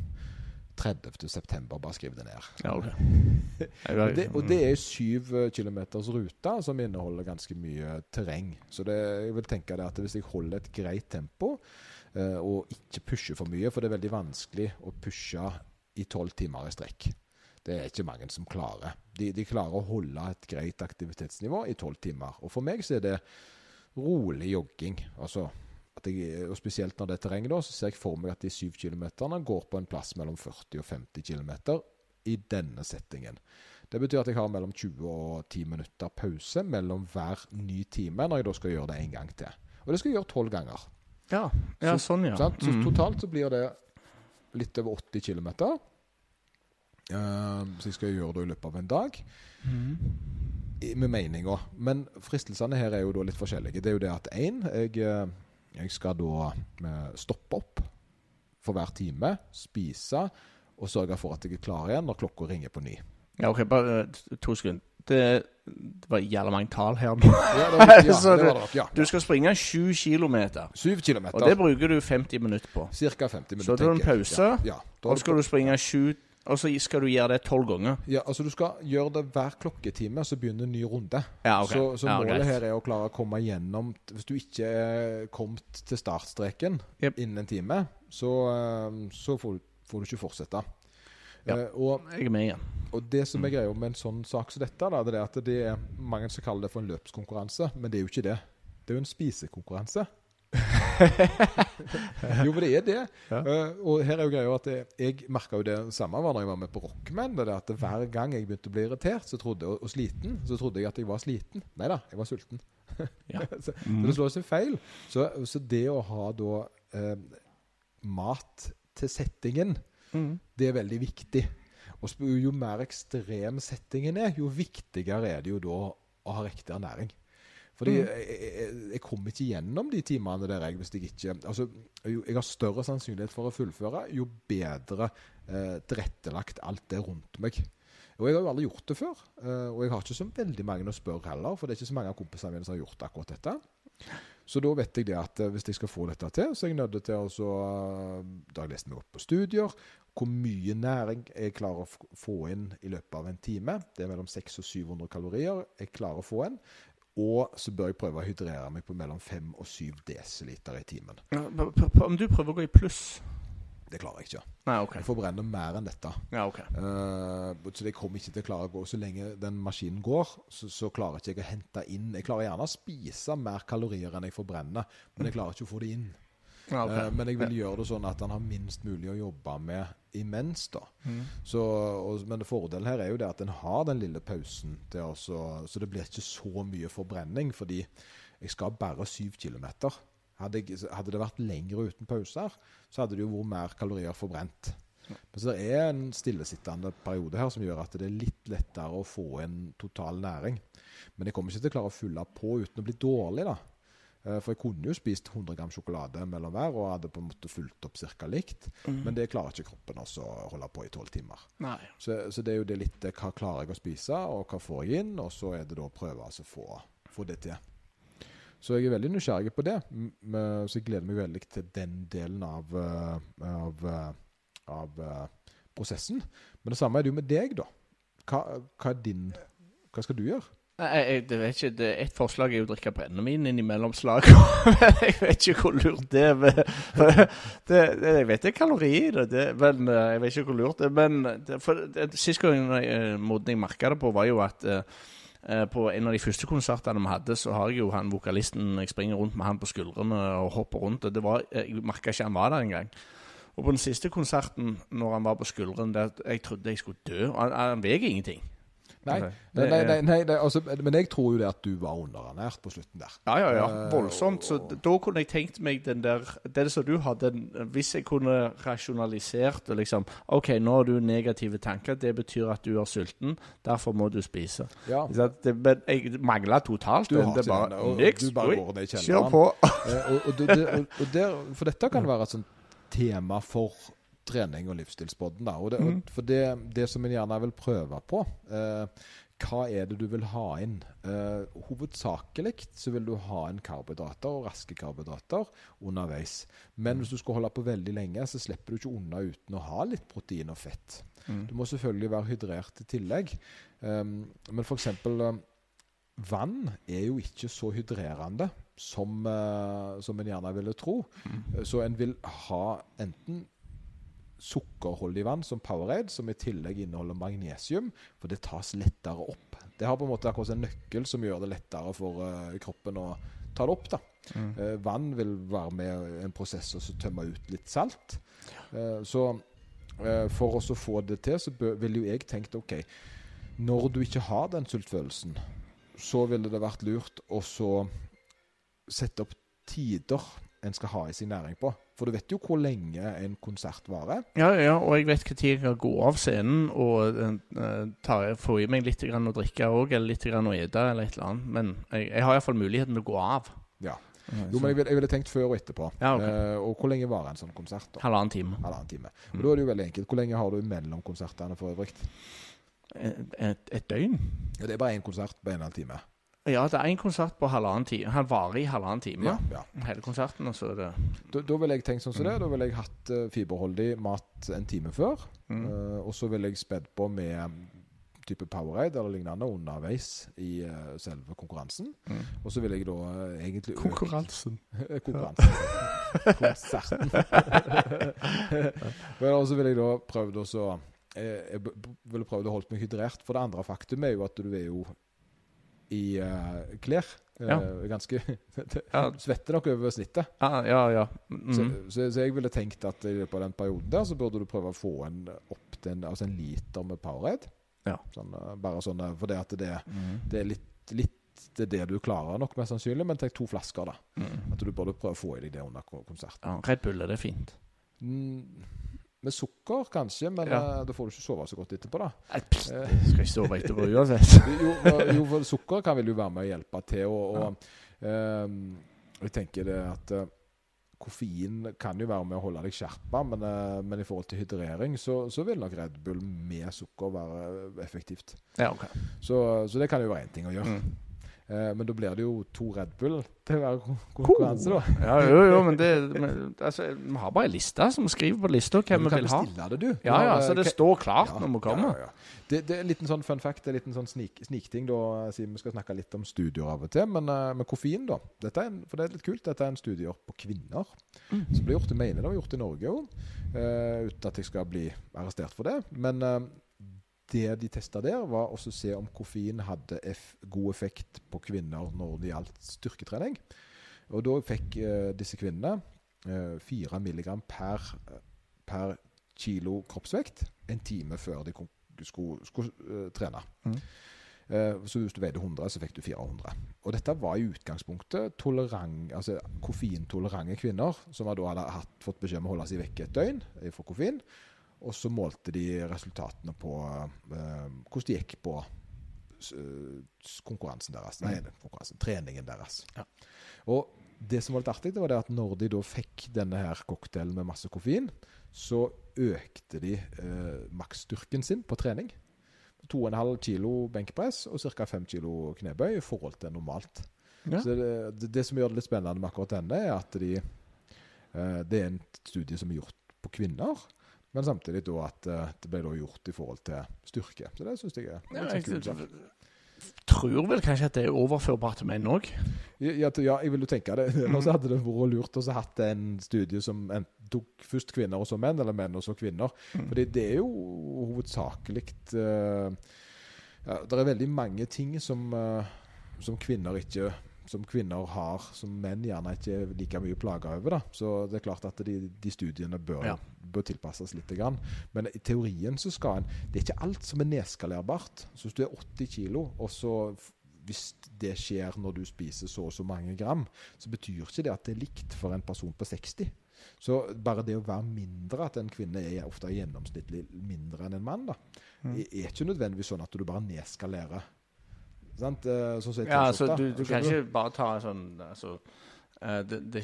30. september, bare skriv det ned. Ja, ok. (laughs) Og det, og det er syv eh, kilometers rute som inneholder ganske mye terreng. Så det, jeg vil tenke det at hvis jeg holder et greit tempo eh, og ikke pusher for mye, for det er veldig vanskelig å pushe i tolv timer i strekk. Det er ikke mange som klarer. De, de klarer å holde et greit aktivitetsnivå i tolv timer. Og for meg så er det rolig jogging. Altså at jeg, og Spesielt når det er terreng, da, så ser jeg for meg at de syv kilometerne går på en plass mellom 40 og 50 kilometer i denne settingen. Det betyr at jeg har mellom 20 og 10 minutter pause mellom hver ny time når jeg da skal gjøre det en gang til. Og det skal jeg gjøre tolv ganger. Ja, ja Så- sånn, ja. Sant? Så Mm. totalt så blir det litt over 80 km. Så jeg skal gjøre det i løpet av en dag. Mm. I- Med meninga. Men fristelsene her er jo da litt forskjellige. Det er jo det at én, jeg, eh, jeg skal da eh, stoppe opp for hver time, spise og sørge for at jeg er klar igjen når klokka ringer på ny. Ja, OK, bare to sekunder. Det, det var jævla mange tall her nå. Ja, det var, ja, (laughs) Så det du- var det. Ja. Du skal springe sju kilometer, Syv og det bruker du 50 minutter på. Cirka 50 minutter. Så tar du en pause, Ja, ja. Da Og så skal du springe sju Og så skal du gjøre det tolv ganger. Ja, altså Du skal gjøre det hver klokketime, så begynner en ny runde. Ja, okay. Så, så Ja, målet greit. her er å klare å komme gjennom Hvis du ikke er kommet til startstreken yep. innen en time, så, eh, så får, du- får du ikke fortsette. Ja. uh, og, Jeg er med igjen. og det som er greia med en sånn sak som dette, da, det er at det er mange som kaller det for en løpskonkurranse, men det er jo ikke det. Det er jo en spisekonkurranse. (laughs) jo, men det er det. Ja. Uh, og her er jo greia at jeg, jeg merka jo det samme var når jeg var med på Rockman. Det at hver gang jeg begynte å bli irritert så trodde, og, og sliten, så trodde jeg at jeg var sliten. Nei da, jeg var sulten. Ja. (laughs) så, Mm. så det slår seg feil. Så, så det å ha da uh, mat til settingen, Mm. det er veldig viktig. Og jo mer ekstrem settingen er, jo viktigere er det jo da å ha riktig ernæring. Fordi Mm. jeg, jeg, jeg kommer ikke gjennom de timene der jeg, hvis jeg ikke altså, jo, Jeg har større sannsynlighet for å fullføre jo bedre eh, tilrettelagt alt er rundt meg. Og jeg har jo aldri gjort det før. eh, og jeg har ikke så veldig mange å spørre heller, for det er ikke så mange av kompisene mine som har gjort akkurat dette. Så da vet jeg det at eh, hvis jeg skal få dette til, så er jeg nødt til å eh, Da har jeg lest meg opp på studier. Hvor mye næring jeg klarer å få inn i løpet av en time. Det er mellom 600 og 700 kalorier jeg klarer å få inn. Og så bør jeg prøve å hydrere meg på mellom 5 og 7 dl i timen. Ja, Om du prøver å gå i pluss Det klarer jeg ikke. Nei, OK. Jeg forbrenner mer enn dette. Ja, ok. uh, så det kommer ikke til å klare å gå Så lenge den maskinen går, så, så klarer ikke jeg å hente inn Jeg klarer gjerne å spise mer kalorier enn jeg forbrenner, men jeg klarer ikke å få det inn. Ja, ok. Eh, men jeg vil gjøre det sånn at han har minst mulig å jobbe med imens. da Mm. så, og, Men fordelen her er jo det at en har den lille pausen, til å så, det blir ikke så mye forbrenning. Fordi jeg skal bare syv kilometer. Hadde, hadde det vært lengre uten pauser, så hadde det jo vært mer kalorier forbrent. Men så det er en stillesittende periode her som gjør at det er litt lettere å få en total næring. Men jeg kommer ikke til å klare å fylle på uten å bli dårlig, da. Eh, For jeg kunne jo spist 100 gram sjokolade mellom hver og hadde på en måte fulgt opp ca. likt. Mm. Men det klarer ikke kroppen også å holde på i tolv timer. Så, så det er jo det litt eh, hva klarer jeg å spise, og hva får jeg inn, og så er det da å prøve altså å få, få det til. Så jeg er veldig nysgjerrig på det. Så jeg gleder meg veldig til den delen av, eh, av, av prosessen. Men det samme er det jo med deg, da. Hva, hva din Hva skal du gjøre? Nei, jeg, det vet ikke, det Et forslag er jo å drikke brennevin innimellom slagene. (laughs) Jeg vet ikke hvor lurt det er. med- (laughs) det, det, jeg vet det er kalorier i det, men eh, jeg vet ikke hvor lurt det er. Men det, for sist gang jeg, måten jeg merka det på, var jo at eh, eh, på en av de første konsertene vi hadde, så har jeg jo han vokalisten Jeg springer rundt med han på skuldrene og hopper rundt. og det var, Jeg merka ikke han var der engang. Og på den siste konserten, når han var på skuldrene, der, jeg trodde jeg skulle dø. og Han, han veier ingenting. Nei, nei, nei, nei, nei, nei altså, men jeg tror jo det at du var underernært på slutten der. Ja, ja, ja. Eh, Voldsomt. Så da kunne jeg tenkt meg den der Det som du hadde, Hvis jeg kunne rasjonalisert liksom OK, nå har du negative tanker. Det betyr at du er sulten. Derfor må du spise. Ja. Det, men jeg mangla totalt Du har Det bare den, og niks. du bare går ned i Kjør kjelleren. på. Eh, og, og, og der, for dette kan være et sånt tema for trening og livsstilspodden. Da. Og det, og, for det, det som en gjerne vil prøve på eh, Hva er det du vil ha inn? Eh, hovedsakelig så vil du ha inn karbohydrater og raske karbohydrater underveis. Men hvis du skal holde på veldig lenge, så slipper du ikke unna uten å ha litt protein og fett. Du må selvfølgelig være hydrert i tillegg. Um, men f.eks. Um, vann er jo ikke så hydrerende som, eh, som en gjerne ville tro. Mm. Så en vil ha enten sukkerholdig vann som Powerade, som i tillegg inneholder magnesium, for det tas lettere opp. Det har på en måte akkurat en nøkkel som gjør det lettere for uh, kroppen å ta det opp. da. Eh, vann vil være med i en prosess og så tømme ut litt salt. Uh, så for oss å få det til, så ville jo jeg tenkt OK, når du ikke har den sultfølelsen, så ville det vært lurt å så sette opp tider en skal ha i sin næring på. For du vet jo hvor lenge en konsert varer. Ja, ja, og jeg vet når jeg kan gå av scenen og uh, ta, få i meg litt grann å drikke òg, eller litt grann å ete, eller et eller annet. Men jeg, jeg har iallfall muligheten til å gå av. Ja. Jo, men jeg ville, jeg ville tenkt før og etterpå. Ja, okay. uh, og hvor lenge varer en sånn konsert? da? Halvannen time. Halvannen time. Og Da er det jo veldig enkelt. Hvor lenge har du mellom konsertene for øvrig? Et, et, et døgn. Ja, det er bare én konsert på en halv time. Ja, det er en konsert på halvannen time. Han varer i halvannen time. Ja, ja. Hele konserten, og så er det Da, da ville jeg tenkt sånn som det. Da ville jeg hatt eh, fiberholdig mat en time før. Mm. Uh, og så ville jeg spedd på med mm, type Powerade eller lignende underveis i uh, selve konkurransen. Mm. Og så ville jeg da egentlig Konkurransen. (laughs) Konkurransen. (laughs) Konserten. (laughs) Men også ville jeg da prøvd å så eh, Jeg ville prøvd å holde meg hydrert. For det andre faktum er jo at du er jo i uh, klær. Eh, Ja. Ganske Ja. (laughs) Svetter nok over snittet. Ja, ja. ja. Mm. Så, så, så jeg ville tenkt at i løpet av den perioden der så burde du prøve å få en opp den, altså en liter med Powerade. Ja. Sånn, eh, bare sånn For det at det, Mm. det er litt, litt det, er det du klarer nok, mest sannsynlig. Men tenk to flasker, da. Mm. At du burde prøve å få i deg det under konserten. Ja, Red Bull er det fint. Mm, med sukker, kanskje, men Ja. eh, da får du ikke sove så godt etterpå, da. Nei, pst, du jeg skal ikke sove etterpå uansett. (laughs) Jo, eh, jo for sukker kan vel jo være med å hjelpe til. Og, og ehm, jeg tenker det at uh, koffein kan jo være med å holde deg skjerpa, men, uh, men i forhold til hydrering så, så vil nok Red Bull med sukker være effektivt. Ja, okay. Så, så det kan jo være én ting å gjøre. Mm. Eh, men da blir det jo to Red Bull til hver kon- konkurranse, da. Ja, jo, jo, men det men, altså, Vi har bare ei liste som skriver på lista hvem vi vil ha. du kan bestille det, du. Ja, ja, eh, så det står klart Ja, når vi kommer. Ja, ja. Det, det er en liten sånn fun fact, det er en liten sånn snik, snikting, da, siden vi skal snakke litt om studier av og til. Men uh, med koffein, da. Dette er en, for det er litt kult. Dette er en studie på kvinner Mm. som ble gjort. Jeg mener det var gjort i Norge òg, uten at jeg skal bli arrestert for det. Men eh, det de testa der, var også å se om koffein hadde god effekt på kvinner når det gjaldt styrketrening. Og da fikk eh, disse kvinnene eh, 4 mg per, per kilo kroppsvekt en time før de skulle, skulle uh, trene. Mm. Eh, så hvis du veide 100, så fikk du 400. Og dette var i utgangspunktet tolerant, altså koffeintolerante kvinner som da hadde hatt, fått beskjed om å holde seg vekke et døgn eh, fra koffein. Og så målte de resultatene på eh, hvordan det gikk på eh, konkurransen deres. Nei, konkurransen, treningen deres. Ja. Og det som var litt artig, det var det at når de da fikk denne her cocktailen med masse koffein, så økte de eh, maksstyrken sin på trening. 2,5 kilo benkpress og ca. 5 kilo knebøy i forhold til normalt. Ja. Så det, det, det som gjør det litt spennende med akkurat denne, er at de, eh, det er en studie som er gjort på kvinner. Men samtidig da at eh, det ble gjort i forhold til styrke. Så det syns jeg er Ja, jeg tror vel kanskje at det er overførbart til menn òg. Ja, ja, jeg vil jo tenke det. (laughs) Ellers hadde det vært lurt å ha hatt en studie som tok først kvinner og så menn, eller menn og så kvinner. Fordi det er jo hovedsakelig uh, ja, Det er veldig mange ting som, uh, som kvinner ikke som kvinner har, som menn gjerne ikke er like mye plaga over. da. Så det er klart at de, de studiene bør, Ja. bør tilpasses litt. Grann. Men i teorien så skal en Det er ikke alt som er nedskalerbart. Så hvis du er 80 kilo, og så hvis det skjer når du spiser så og så mange gram, så betyr ikke det at det er likt for en person på 60. Så bare det å være mindre, at en kvinne er ofte gjennomsnittlig mindre enn en mann, da, Mm. er er ikke nødvendigvis sånn at du bare nedskalerer. Sant? Eh, Sånn som Ja, altså, du, du kan ikke bare ta sånn altså, eh, det, det,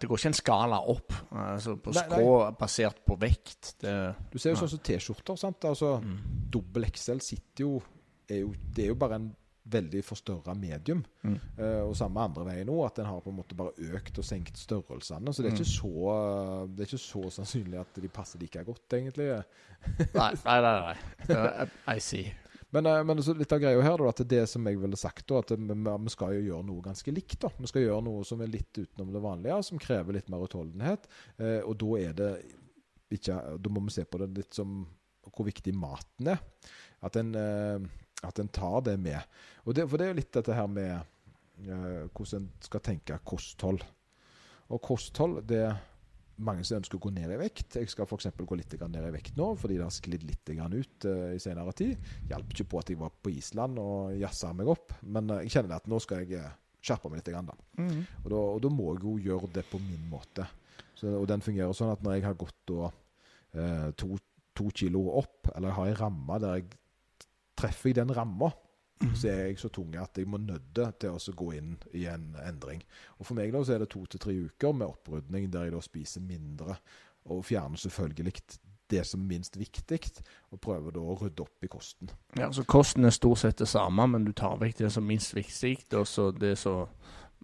det går ikke en skala opp altså, på Nei, nei. basert på vekt. Det, Du ser jo sånn som T-skjorter. sant? Altså, Mm. Dobbel XL sitter jo, er jo Det er jo bare en veldig forstørra medium. Mm. Uh, og samme andre veien nå, at en har på en måte bare økt og senket størrelsene. Så det er Mm. ikke så Det er ikke så sannsynlig at de passer like godt, egentlig. nei, nei, nei. nei. (laughs) I see. Men, eh, men litt av greia her, da, at det som jeg ville sagt, da, at vi, skal jo gjøre noe ganske likt. da. Vi skal gjøre noe som er litt utenom det vanlige, som krever litt mer utholdenhet. Eh, og da er det ikke Da må vi se på det litt som hvor viktig maten er. At en, eh, at en tar det med. Det, for det er jo litt dette her med hvordan en skal tenke kosthold. Og kosthold det mange som ønsker å gå ned i vekt. Jeg skal f.eks. gå litt ned i vekt nå, fordi det har sklidd litt ut eh, i senere tid. Hjalp ikke på at jeg var på Island og jazza meg opp, men eh, jeg kjenner at nå skal jeg eh, skjerpe meg litt. Grann, da. Mm. Og, da, og da må jeg jo gjøre det på min måte. Så, og den fungerer sånn at når jeg har gått da, to, to kilo opp, eller har en ramme der jeg treffer i den ramma, så er jeg så tung at jeg må nødde til å gå inn i en endring. Og For meg da så er det to til tre uker med opprydning der jeg da spiser mindre, og fjerner selvfølgelig det som er minst viktig, og prøver da å rydde opp i kosten. Ja, så Kosten er stort sett det samme, men du tar vekk det som er minst viktig, og så det eh,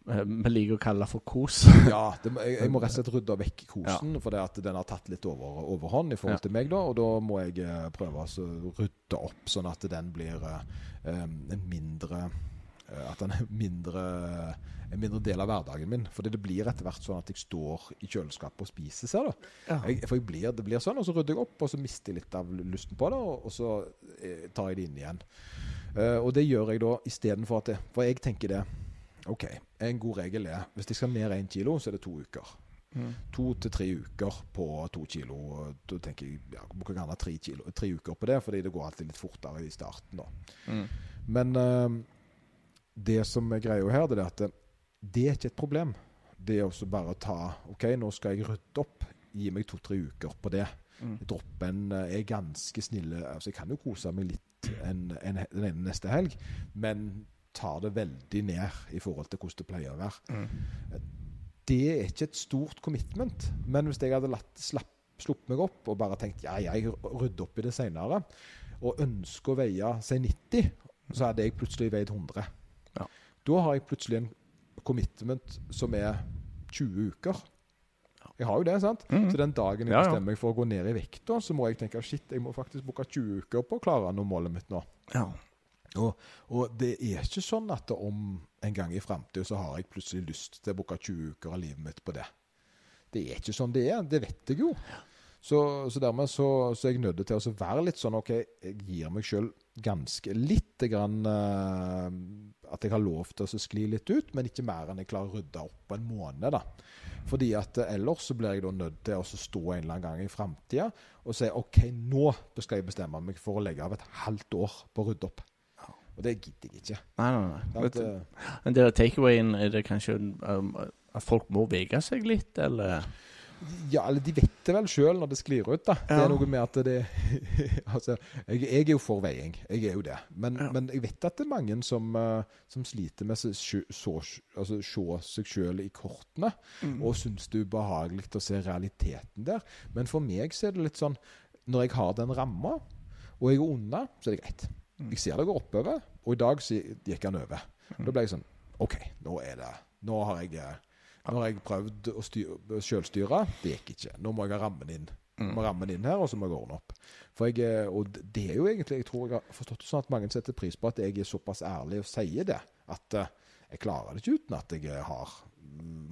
vi liker å kalle det for kos. (laughs) Ja, det, jeg, jeg må rett og slett rydde vekk kosen, for det at den har tatt litt over, overhånd i forhold Ja. til meg. da, Og da må jeg eh, prøve altså, å rydde opp, sånn at den blir eh, en mindre eh, At den er mindre, en mindre del av hverdagen min. For det blir etter hvert sånn at jeg står i kjøleskapet og spiser, ser du. Ja. Jeg, for jeg blir, det blir sånn, og så rydder jeg opp, og så mister jeg litt av lysten på det, og, og så eh, tar jeg det inn igjen. Eh, og det gjør jeg da istedenfor at det For jeg tenker det OK, en god regel er hvis jeg skal ned én kilo, så er det to uker. Mm. To til tre uker på to kilo. Da tenker jeg ja, bruker gjerne tre, kilo, tre uker på det, fordi det går alltid litt fortere i starten. Mm. Men uh, det som er greia her, det er at det, er ikke et problem. Det er også bare å ta OK, nå skal jeg rydde opp. Gi meg to-tre uker på det. Mm. Droppen eh, er ganske snille. Altså, jeg kan jo kose meg litt en, en, den ene neste helg, men tar det veldig ned i forhold til hvordan det pleier å være. Mm. Det er ikke et stort commitment, men hvis jeg hadde latt, slapp, sluppet meg opp og bare tenkt ja, jeg rydder opp i det senere, og ønsker å veie si 90, så hadde jeg plutselig veid 100. Ja. Da har jeg plutselig en commitment som er 20 uker. Jeg har jo det, sant? Mm. Så den dagen jeg bestemmer meg for å gå ned i vekt, så må jeg tenke shit, jeg må faktisk bruke 20 uker på å klare å nå målet mitt nå. Ja. Og, og det er ikke sånn at om en gang i framtida så har jeg plutselig lyst til å bruke 20 uker av livet mitt på det. Det er ikke sånn det er. Det vet jeg jo. Så, så dermed så, så er jeg nødt til å være litt sånn OK, jeg gir meg sjøl ganske lite grann uh, At jeg har lov til å skli litt ut, men ikke mer enn jeg klarer å rydde opp på en måned. da. Fordi at eh, ellers så blir jeg da nødt til å stå en eller annen gang i framtida og si OK, nå skal jeg bestemme meg for å legge av et halvt år på å rydde opp. Og det gidder jeg ikke. Nei, nei, nei. Vet du, Eh, Men det der takeawayen, er det kanskje um, at folk må vege seg litt, eller? Ja, eller de vet det vel sjøl når det sklir ut, da. Det er noe med at det (laughs) Altså, jeg, jeg er jo for veiing. Jeg er jo det. Men, Ja. men jeg vet at det er mange som, eh, som sliter med å altså, se seg sjøl i kortene, Mm. og syns det er ubehagelig å se realiteten der. Men for meg så er det litt sånn Når jeg har den ramma, og jeg er unna, så er det greit. Mm. Jeg ser det går oppover, og i dag gikk han over. Mm. Da ble jeg sånn OK, nå er det Nå har jeg, eh, nå har jeg prøvd å sjølstyre. Det gikk ikke. Nå må jeg ha rammen inn. Må rammen inn her, og så må jeg ordne opp. For jeg, eh, og det er jo egentlig Jeg tror jeg har forstått det sånn at mange setter pris på at jeg er såpass ærlig og sier det. At eh, jeg klarer det ikke uten at jeg eh, har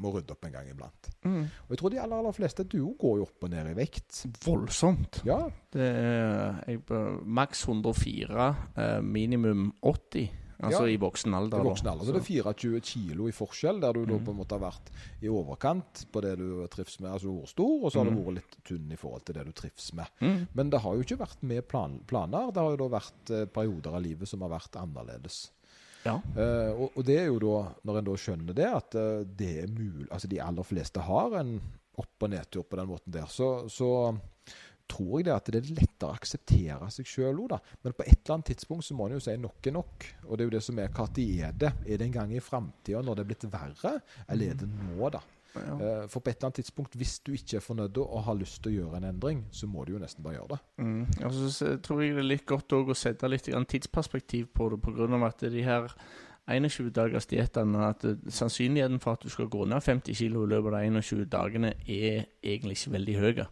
må rydde opp en gang iblant. Mm. Og jeg tror de aller, aller fleste Du går jo opp og ned i vekt. Voldsomt. Ja, Det er jeg, maks 104, eh, minimum 80. Altså Ja. i voksen alder. i voksen alder. Så det er 24 kilo i forskjell, der du da Mm. på en måte har vært i overkant på det du trives med. Altså du har vært stor, og så har du Mm. vært litt tynn i forhold til det du trives med. Mm. Men det har jo ikke vært med plan planer. Det har jo da vært eh, perioder av livet som har vært annerledes. Ja. Uh, og, og det er jo da, når en da skjønner det, at uh, det er mulig Altså de aller fleste har en opp- og nedtur på den måten der, så, så tror jeg det at det er lettere å akseptere seg sjøl òg, da. Men på et eller annet tidspunkt så må en jo si nok er nok. Og det er jo det som er når er det? Er det en gang i framtida når det er blitt verre, eller er det nå, da? Ja. Eh, For på et eller annet tidspunkt, hvis du ikke er fornøyd og har lyst til å gjøre en endring, så må du jo nesten bare gjøre det. Mm. Og så tror jeg det er litt godt å sette litt tidsperspektiv på det, pga. at de her 21-dagers diettene at sannsynligheten for at du skal gå ned 50 kg i løpet av de 21 dagene, er egentlig ikke veldig høy.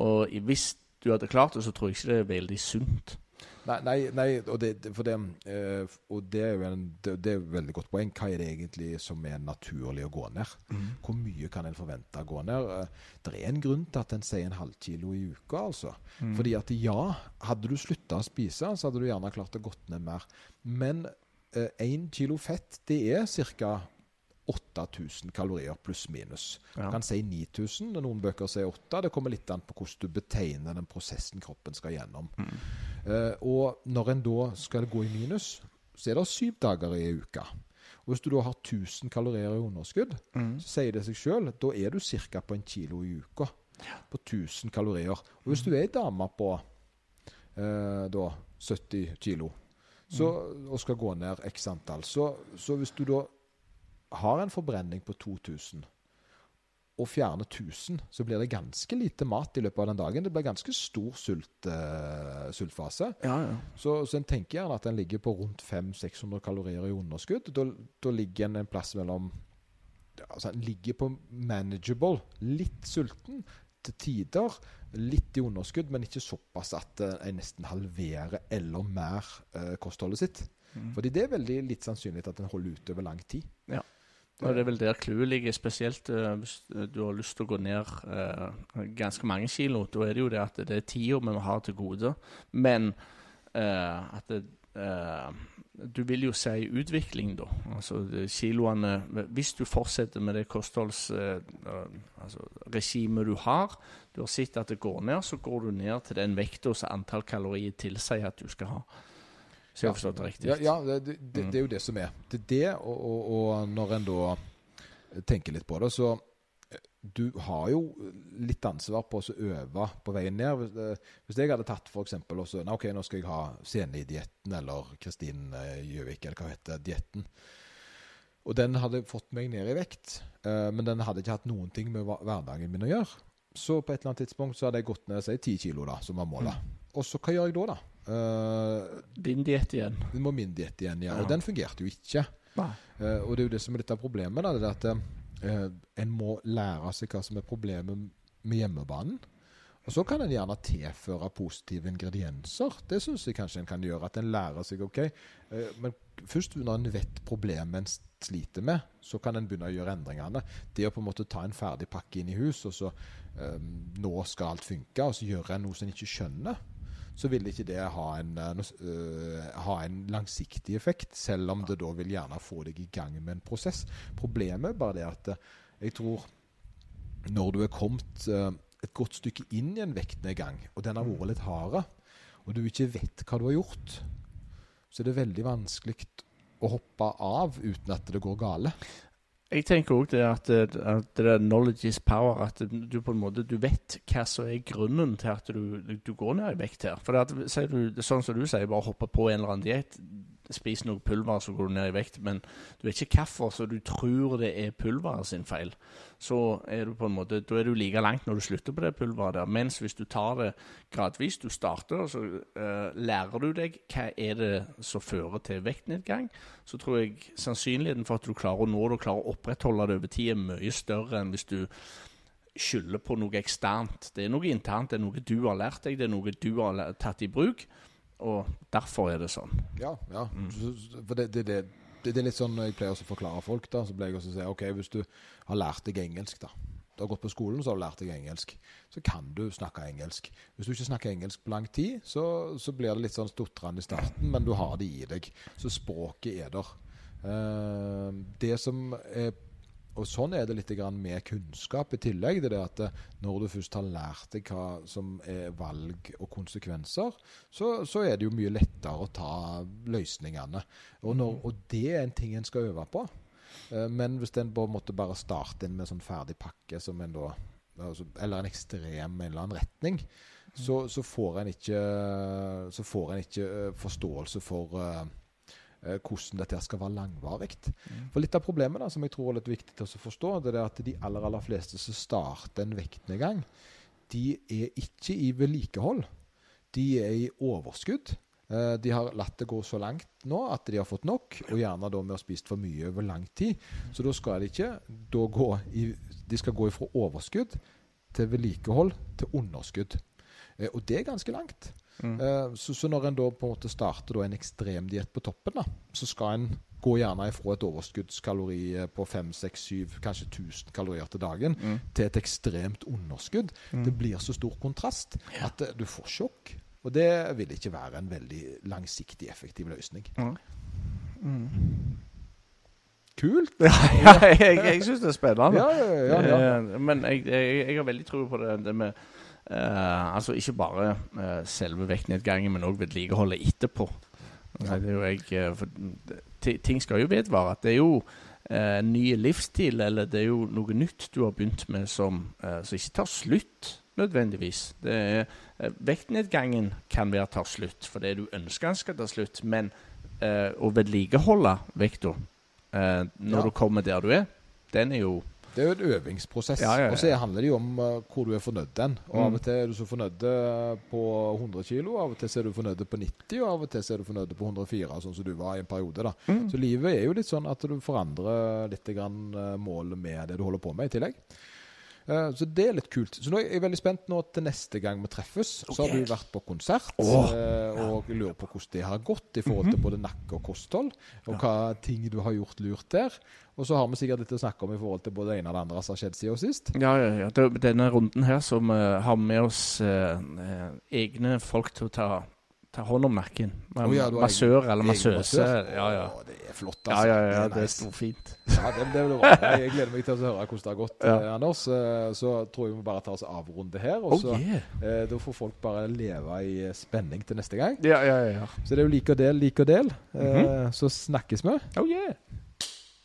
Og hvis du hadde klart det, så tror jeg ikke det er veldig sunt. Nei, nei, nei og det, for det, eh, og det er jo en, det, er et veldig godt poeng. Hva er det egentlig som er naturlig å gå ned? Hvor mye kan en forvente å gå ned? Eh, Det er en grunn til at en sier en halv kilo i uka, altså. Mm. Fordi at ja, hadde du slutta å spise, så hadde du gjerne klart å gå ned mer. Men én kilo fett, det er ca. 8000 kalorier pluss minus. Ja. Du kan si 9000, og noen bøker sier 8. Det kommer litt an på hvordan du betegner den prosessen kroppen skal gjennom. Mm. Uh, og når en da skal gå i minus, så er det syv dager i uka. Og hvis du da har 1000 kalorier i underskudd, Mm. så sier det seg sjøl da er du ca. på en kilo i uka. På 1000 kalorier. Og hvis du er ei dame på uh, da 70 kilo så, og skal gå ned x antall, så, så hvis du da har en forbrenning på 2000 og fjerner 1000, så blir det ganske lite mat i løpet av den dagen. Det blir ganske stor sult, uh, sultfase. Ja, ja. Så, så en tenker gjerne at en ligger på rundt 500-600 kalorier i underskudd. Da, da ligger en en plass mellom Altså en ligger på manageable. Litt sulten til tider. Litt i underskudd, men ikke såpass at uh, en nesten halverer eller mer uh, kostholdet sitt. Mm. Fordi det er veldig litt sannsynlig at en holder ut over lang tid. Ja. Og det er vel der clouet ligger, spesielt eh, hvis du har lyst til å gå ned eh, ganske mange kilo. Da er det jo det at det er tida vi har til gode. Men eh, at det, eh, Du vil jo se utvikling, da. Altså kiloene Hvis du fortsetter med det kostholdsregimet altså, du har, du har sett at det går ned, så går du ned til den vekta som antall kalorier tilsier at du skal ha. Så jeg har forstått det riktig. Ja, ja det, det, det, Mm. det er jo det som er. Det er det, og, og, og når en da tenker litt på det, så eh, du har jo litt ansvar på å øve på veien ned. Hvis, eh, jeg hadde tatt eksempel også, nei, ok, nå skal jeg ha Seni-dietten, eller Kristin eh, Gjøvik, eller hva heter dietten. Og den hadde fått meg ned i vekt, men den hadde ikke hatt noen ting med hverdagen min å gjøre. Så på et eller annet tidspunkt så hadde jeg gått ned si 10 kilo, da, som var målet. Og så hva gjør jeg da, da? Eh, Din diett igjen. det var min diett igjen, ja. Ja. Og den fungerte jo ikke. Eh, og det er jo det som er litt av problemet. Da, det er at uh, en må lære seg hva som er problemet med hjemmebanen. Og så kan en gjerne tilføre positive ingredienser. Det syns jeg kanskje en kan gjøre. At en lærer seg OK. Men først når en vet problemet en sliter med, så kan en begynne å gjøre endringene. Det å på en måte ta en ferdig pakke inn i hus, og så eh, Nå skal alt funke, og så gjør en noe som en ikke skjønner så vil ikke det ha en, uh, ha en langsiktig effekt, selv om det da vil gjerne få deg i gang med en prosess. Problemet er bare det at uh, jeg tror når du er kommet uh, et godt stykke inn i en vektnedgang, og den har vært litt hard, og du ikke vet hva du har gjort, så er det veldig vanskelig å hoppe av uten at det går gale. Jeg tenker òg det at, eh, at det er knowledge is power. At du på en måte du vet hva som er grunnen til at du, du går ned i vekt her. For at, du, sånn som du sier, bare hoppe på en eller annen diett. Spis noe pulver, så går du ned i vekt. Men du vet ikke hvorfor, så du tror det er pulveret sin feil. Så er du på en måte, da er du like langt når du slutter på det pulveret der. Mens hvis du tar det gradvis, du starter, så uh, lærer du deg hva er det som fører til vektnedgang, så tror jeg sannsynligheten for at du klarer å nå det og klarer å opprettholde det over tid, er mye større enn hvis du skylder på noe eksternt. Det er noe internt, det er noe du har lært deg, det er noe du har tatt i bruk. Og derfor er det sånn. Ja, ja. Så- For det, det, det, det, er litt sånn jeg pleier også å forklare folk, da, så pleier jeg også å si OK, hvis du har lært deg engelsk, da. Du har gått på skolen, så har du lært deg engelsk. Så kan du snakke engelsk. Hvis du ikke snakker engelsk på lang tid, så, så blir det litt sånn stotrende i starten, men du har det i deg. Så språket er der. Uh, det som er og sånn er det litt grann med kunnskap i tillegg. Det er at eh, når du først har lært deg hva som er valg og konsekvenser, så, så er det jo mye lettere å ta løsningene. Og, når, og det er en ting en skal øve på. Eh, Men hvis en måtte bare starte inn med en sånn ferdig pakke som en da altså, Eller en ekstrem eller annen retning, så, så får en ikke Så får en ikke eh, forståelse for hvordan dette skal være langvarig. For litt av problemet da, som jeg tror er litt viktig til å forstå, det er at de aller, aller fleste som starter en vektnedgang, de er ikke i vedlikehold. De er i overskudd. Eh, De har latt det gå så langt nå at de har fått nok, og gjerne da med å ha spist for mye over lang tid. Så da skal de ikke gå i De skal gå fra overskudd til vedlikehold til underskudd. Eh, Og det er ganske langt. Eh, Så, så når en da på en måte starter en ekstremdiett på toppen, da, så skal en gå gjerne ifra et overskuddskalori på 5-6-7, kanskje 1000 kalorier til dagen, til et ekstremt underskudd. Det blir så stor kontrast at eh, du får sjokk. Og det vil ikke være en veldig langsiktig, effektiv løsning. Kult! (laughs) Ja, jeg, jeg syns det er spennende. Ja, ja, ja, ja. Eh, Men jeg, jeg, jeg har veldig tro på det, det med eh, Altså ikke bare uh, selve vektnedgangen, men òg vedlikeholdet etterpå. Ja. det jeg, for, ting skal jo vedvare. Det er jo en ny livsstil, eller det er jo noe nytt du har begynt med som, som ikke tar slutt nødvendigvis. Det er, vektnedgangen kan være tar slutt fordi du ønsker den skal ta slutt, men å vedlikeholde vekta når Ja. du kommer der du er, den er jo Det er jo en øvingsprosess. Ja, ja, ja. Og så handler det jo om eh, hvor du er fornøyd den. Og Mm. Av og til er du så fornøyd eh, på 100 kg, av og til er du fornøyd på 90, og av og til er du fornøyd på 104, sånn som du var i en periode. da. Mm. Så livet er jo litt sånn at du forandrer litt grann eh, målet med det du holder på med i tillegg. Eh, Så det er litt kult. Så nå er jeg veldig spent nå til neste gang vi treffes. Så har du vært på konsert, oh. eh, og lurer på hvordan det har gått i forhold til både nakke og kosthold, og hva ting du har gjort lurt der. Og så har vi sikkert litt å snakke om i forhold til både det ene og det andre som har skjedd siden sist. Ja, ja, ja. Denne runden her som uh, har med oss egne folk til å ta, ta hånd om nakken. Oh, ja, massør eller massøse. Ja, ja. Å, det er flott, altså. ja, ja, ja, det er storfint. Ja, det, det blir bra. Jeg gleder meg til å høre hvordan det har gått, Ja. eh, Anders. Eh, Så tror jeg vi bare tar oss avrunde her. Og Oh så yeah. eh, Da får folk bare leve i spenning til neste gang. Ja, ja, ja. Så det er jo lik og del, lik og del. Eh, Mhm. Så snakkes vi. Oh yeah.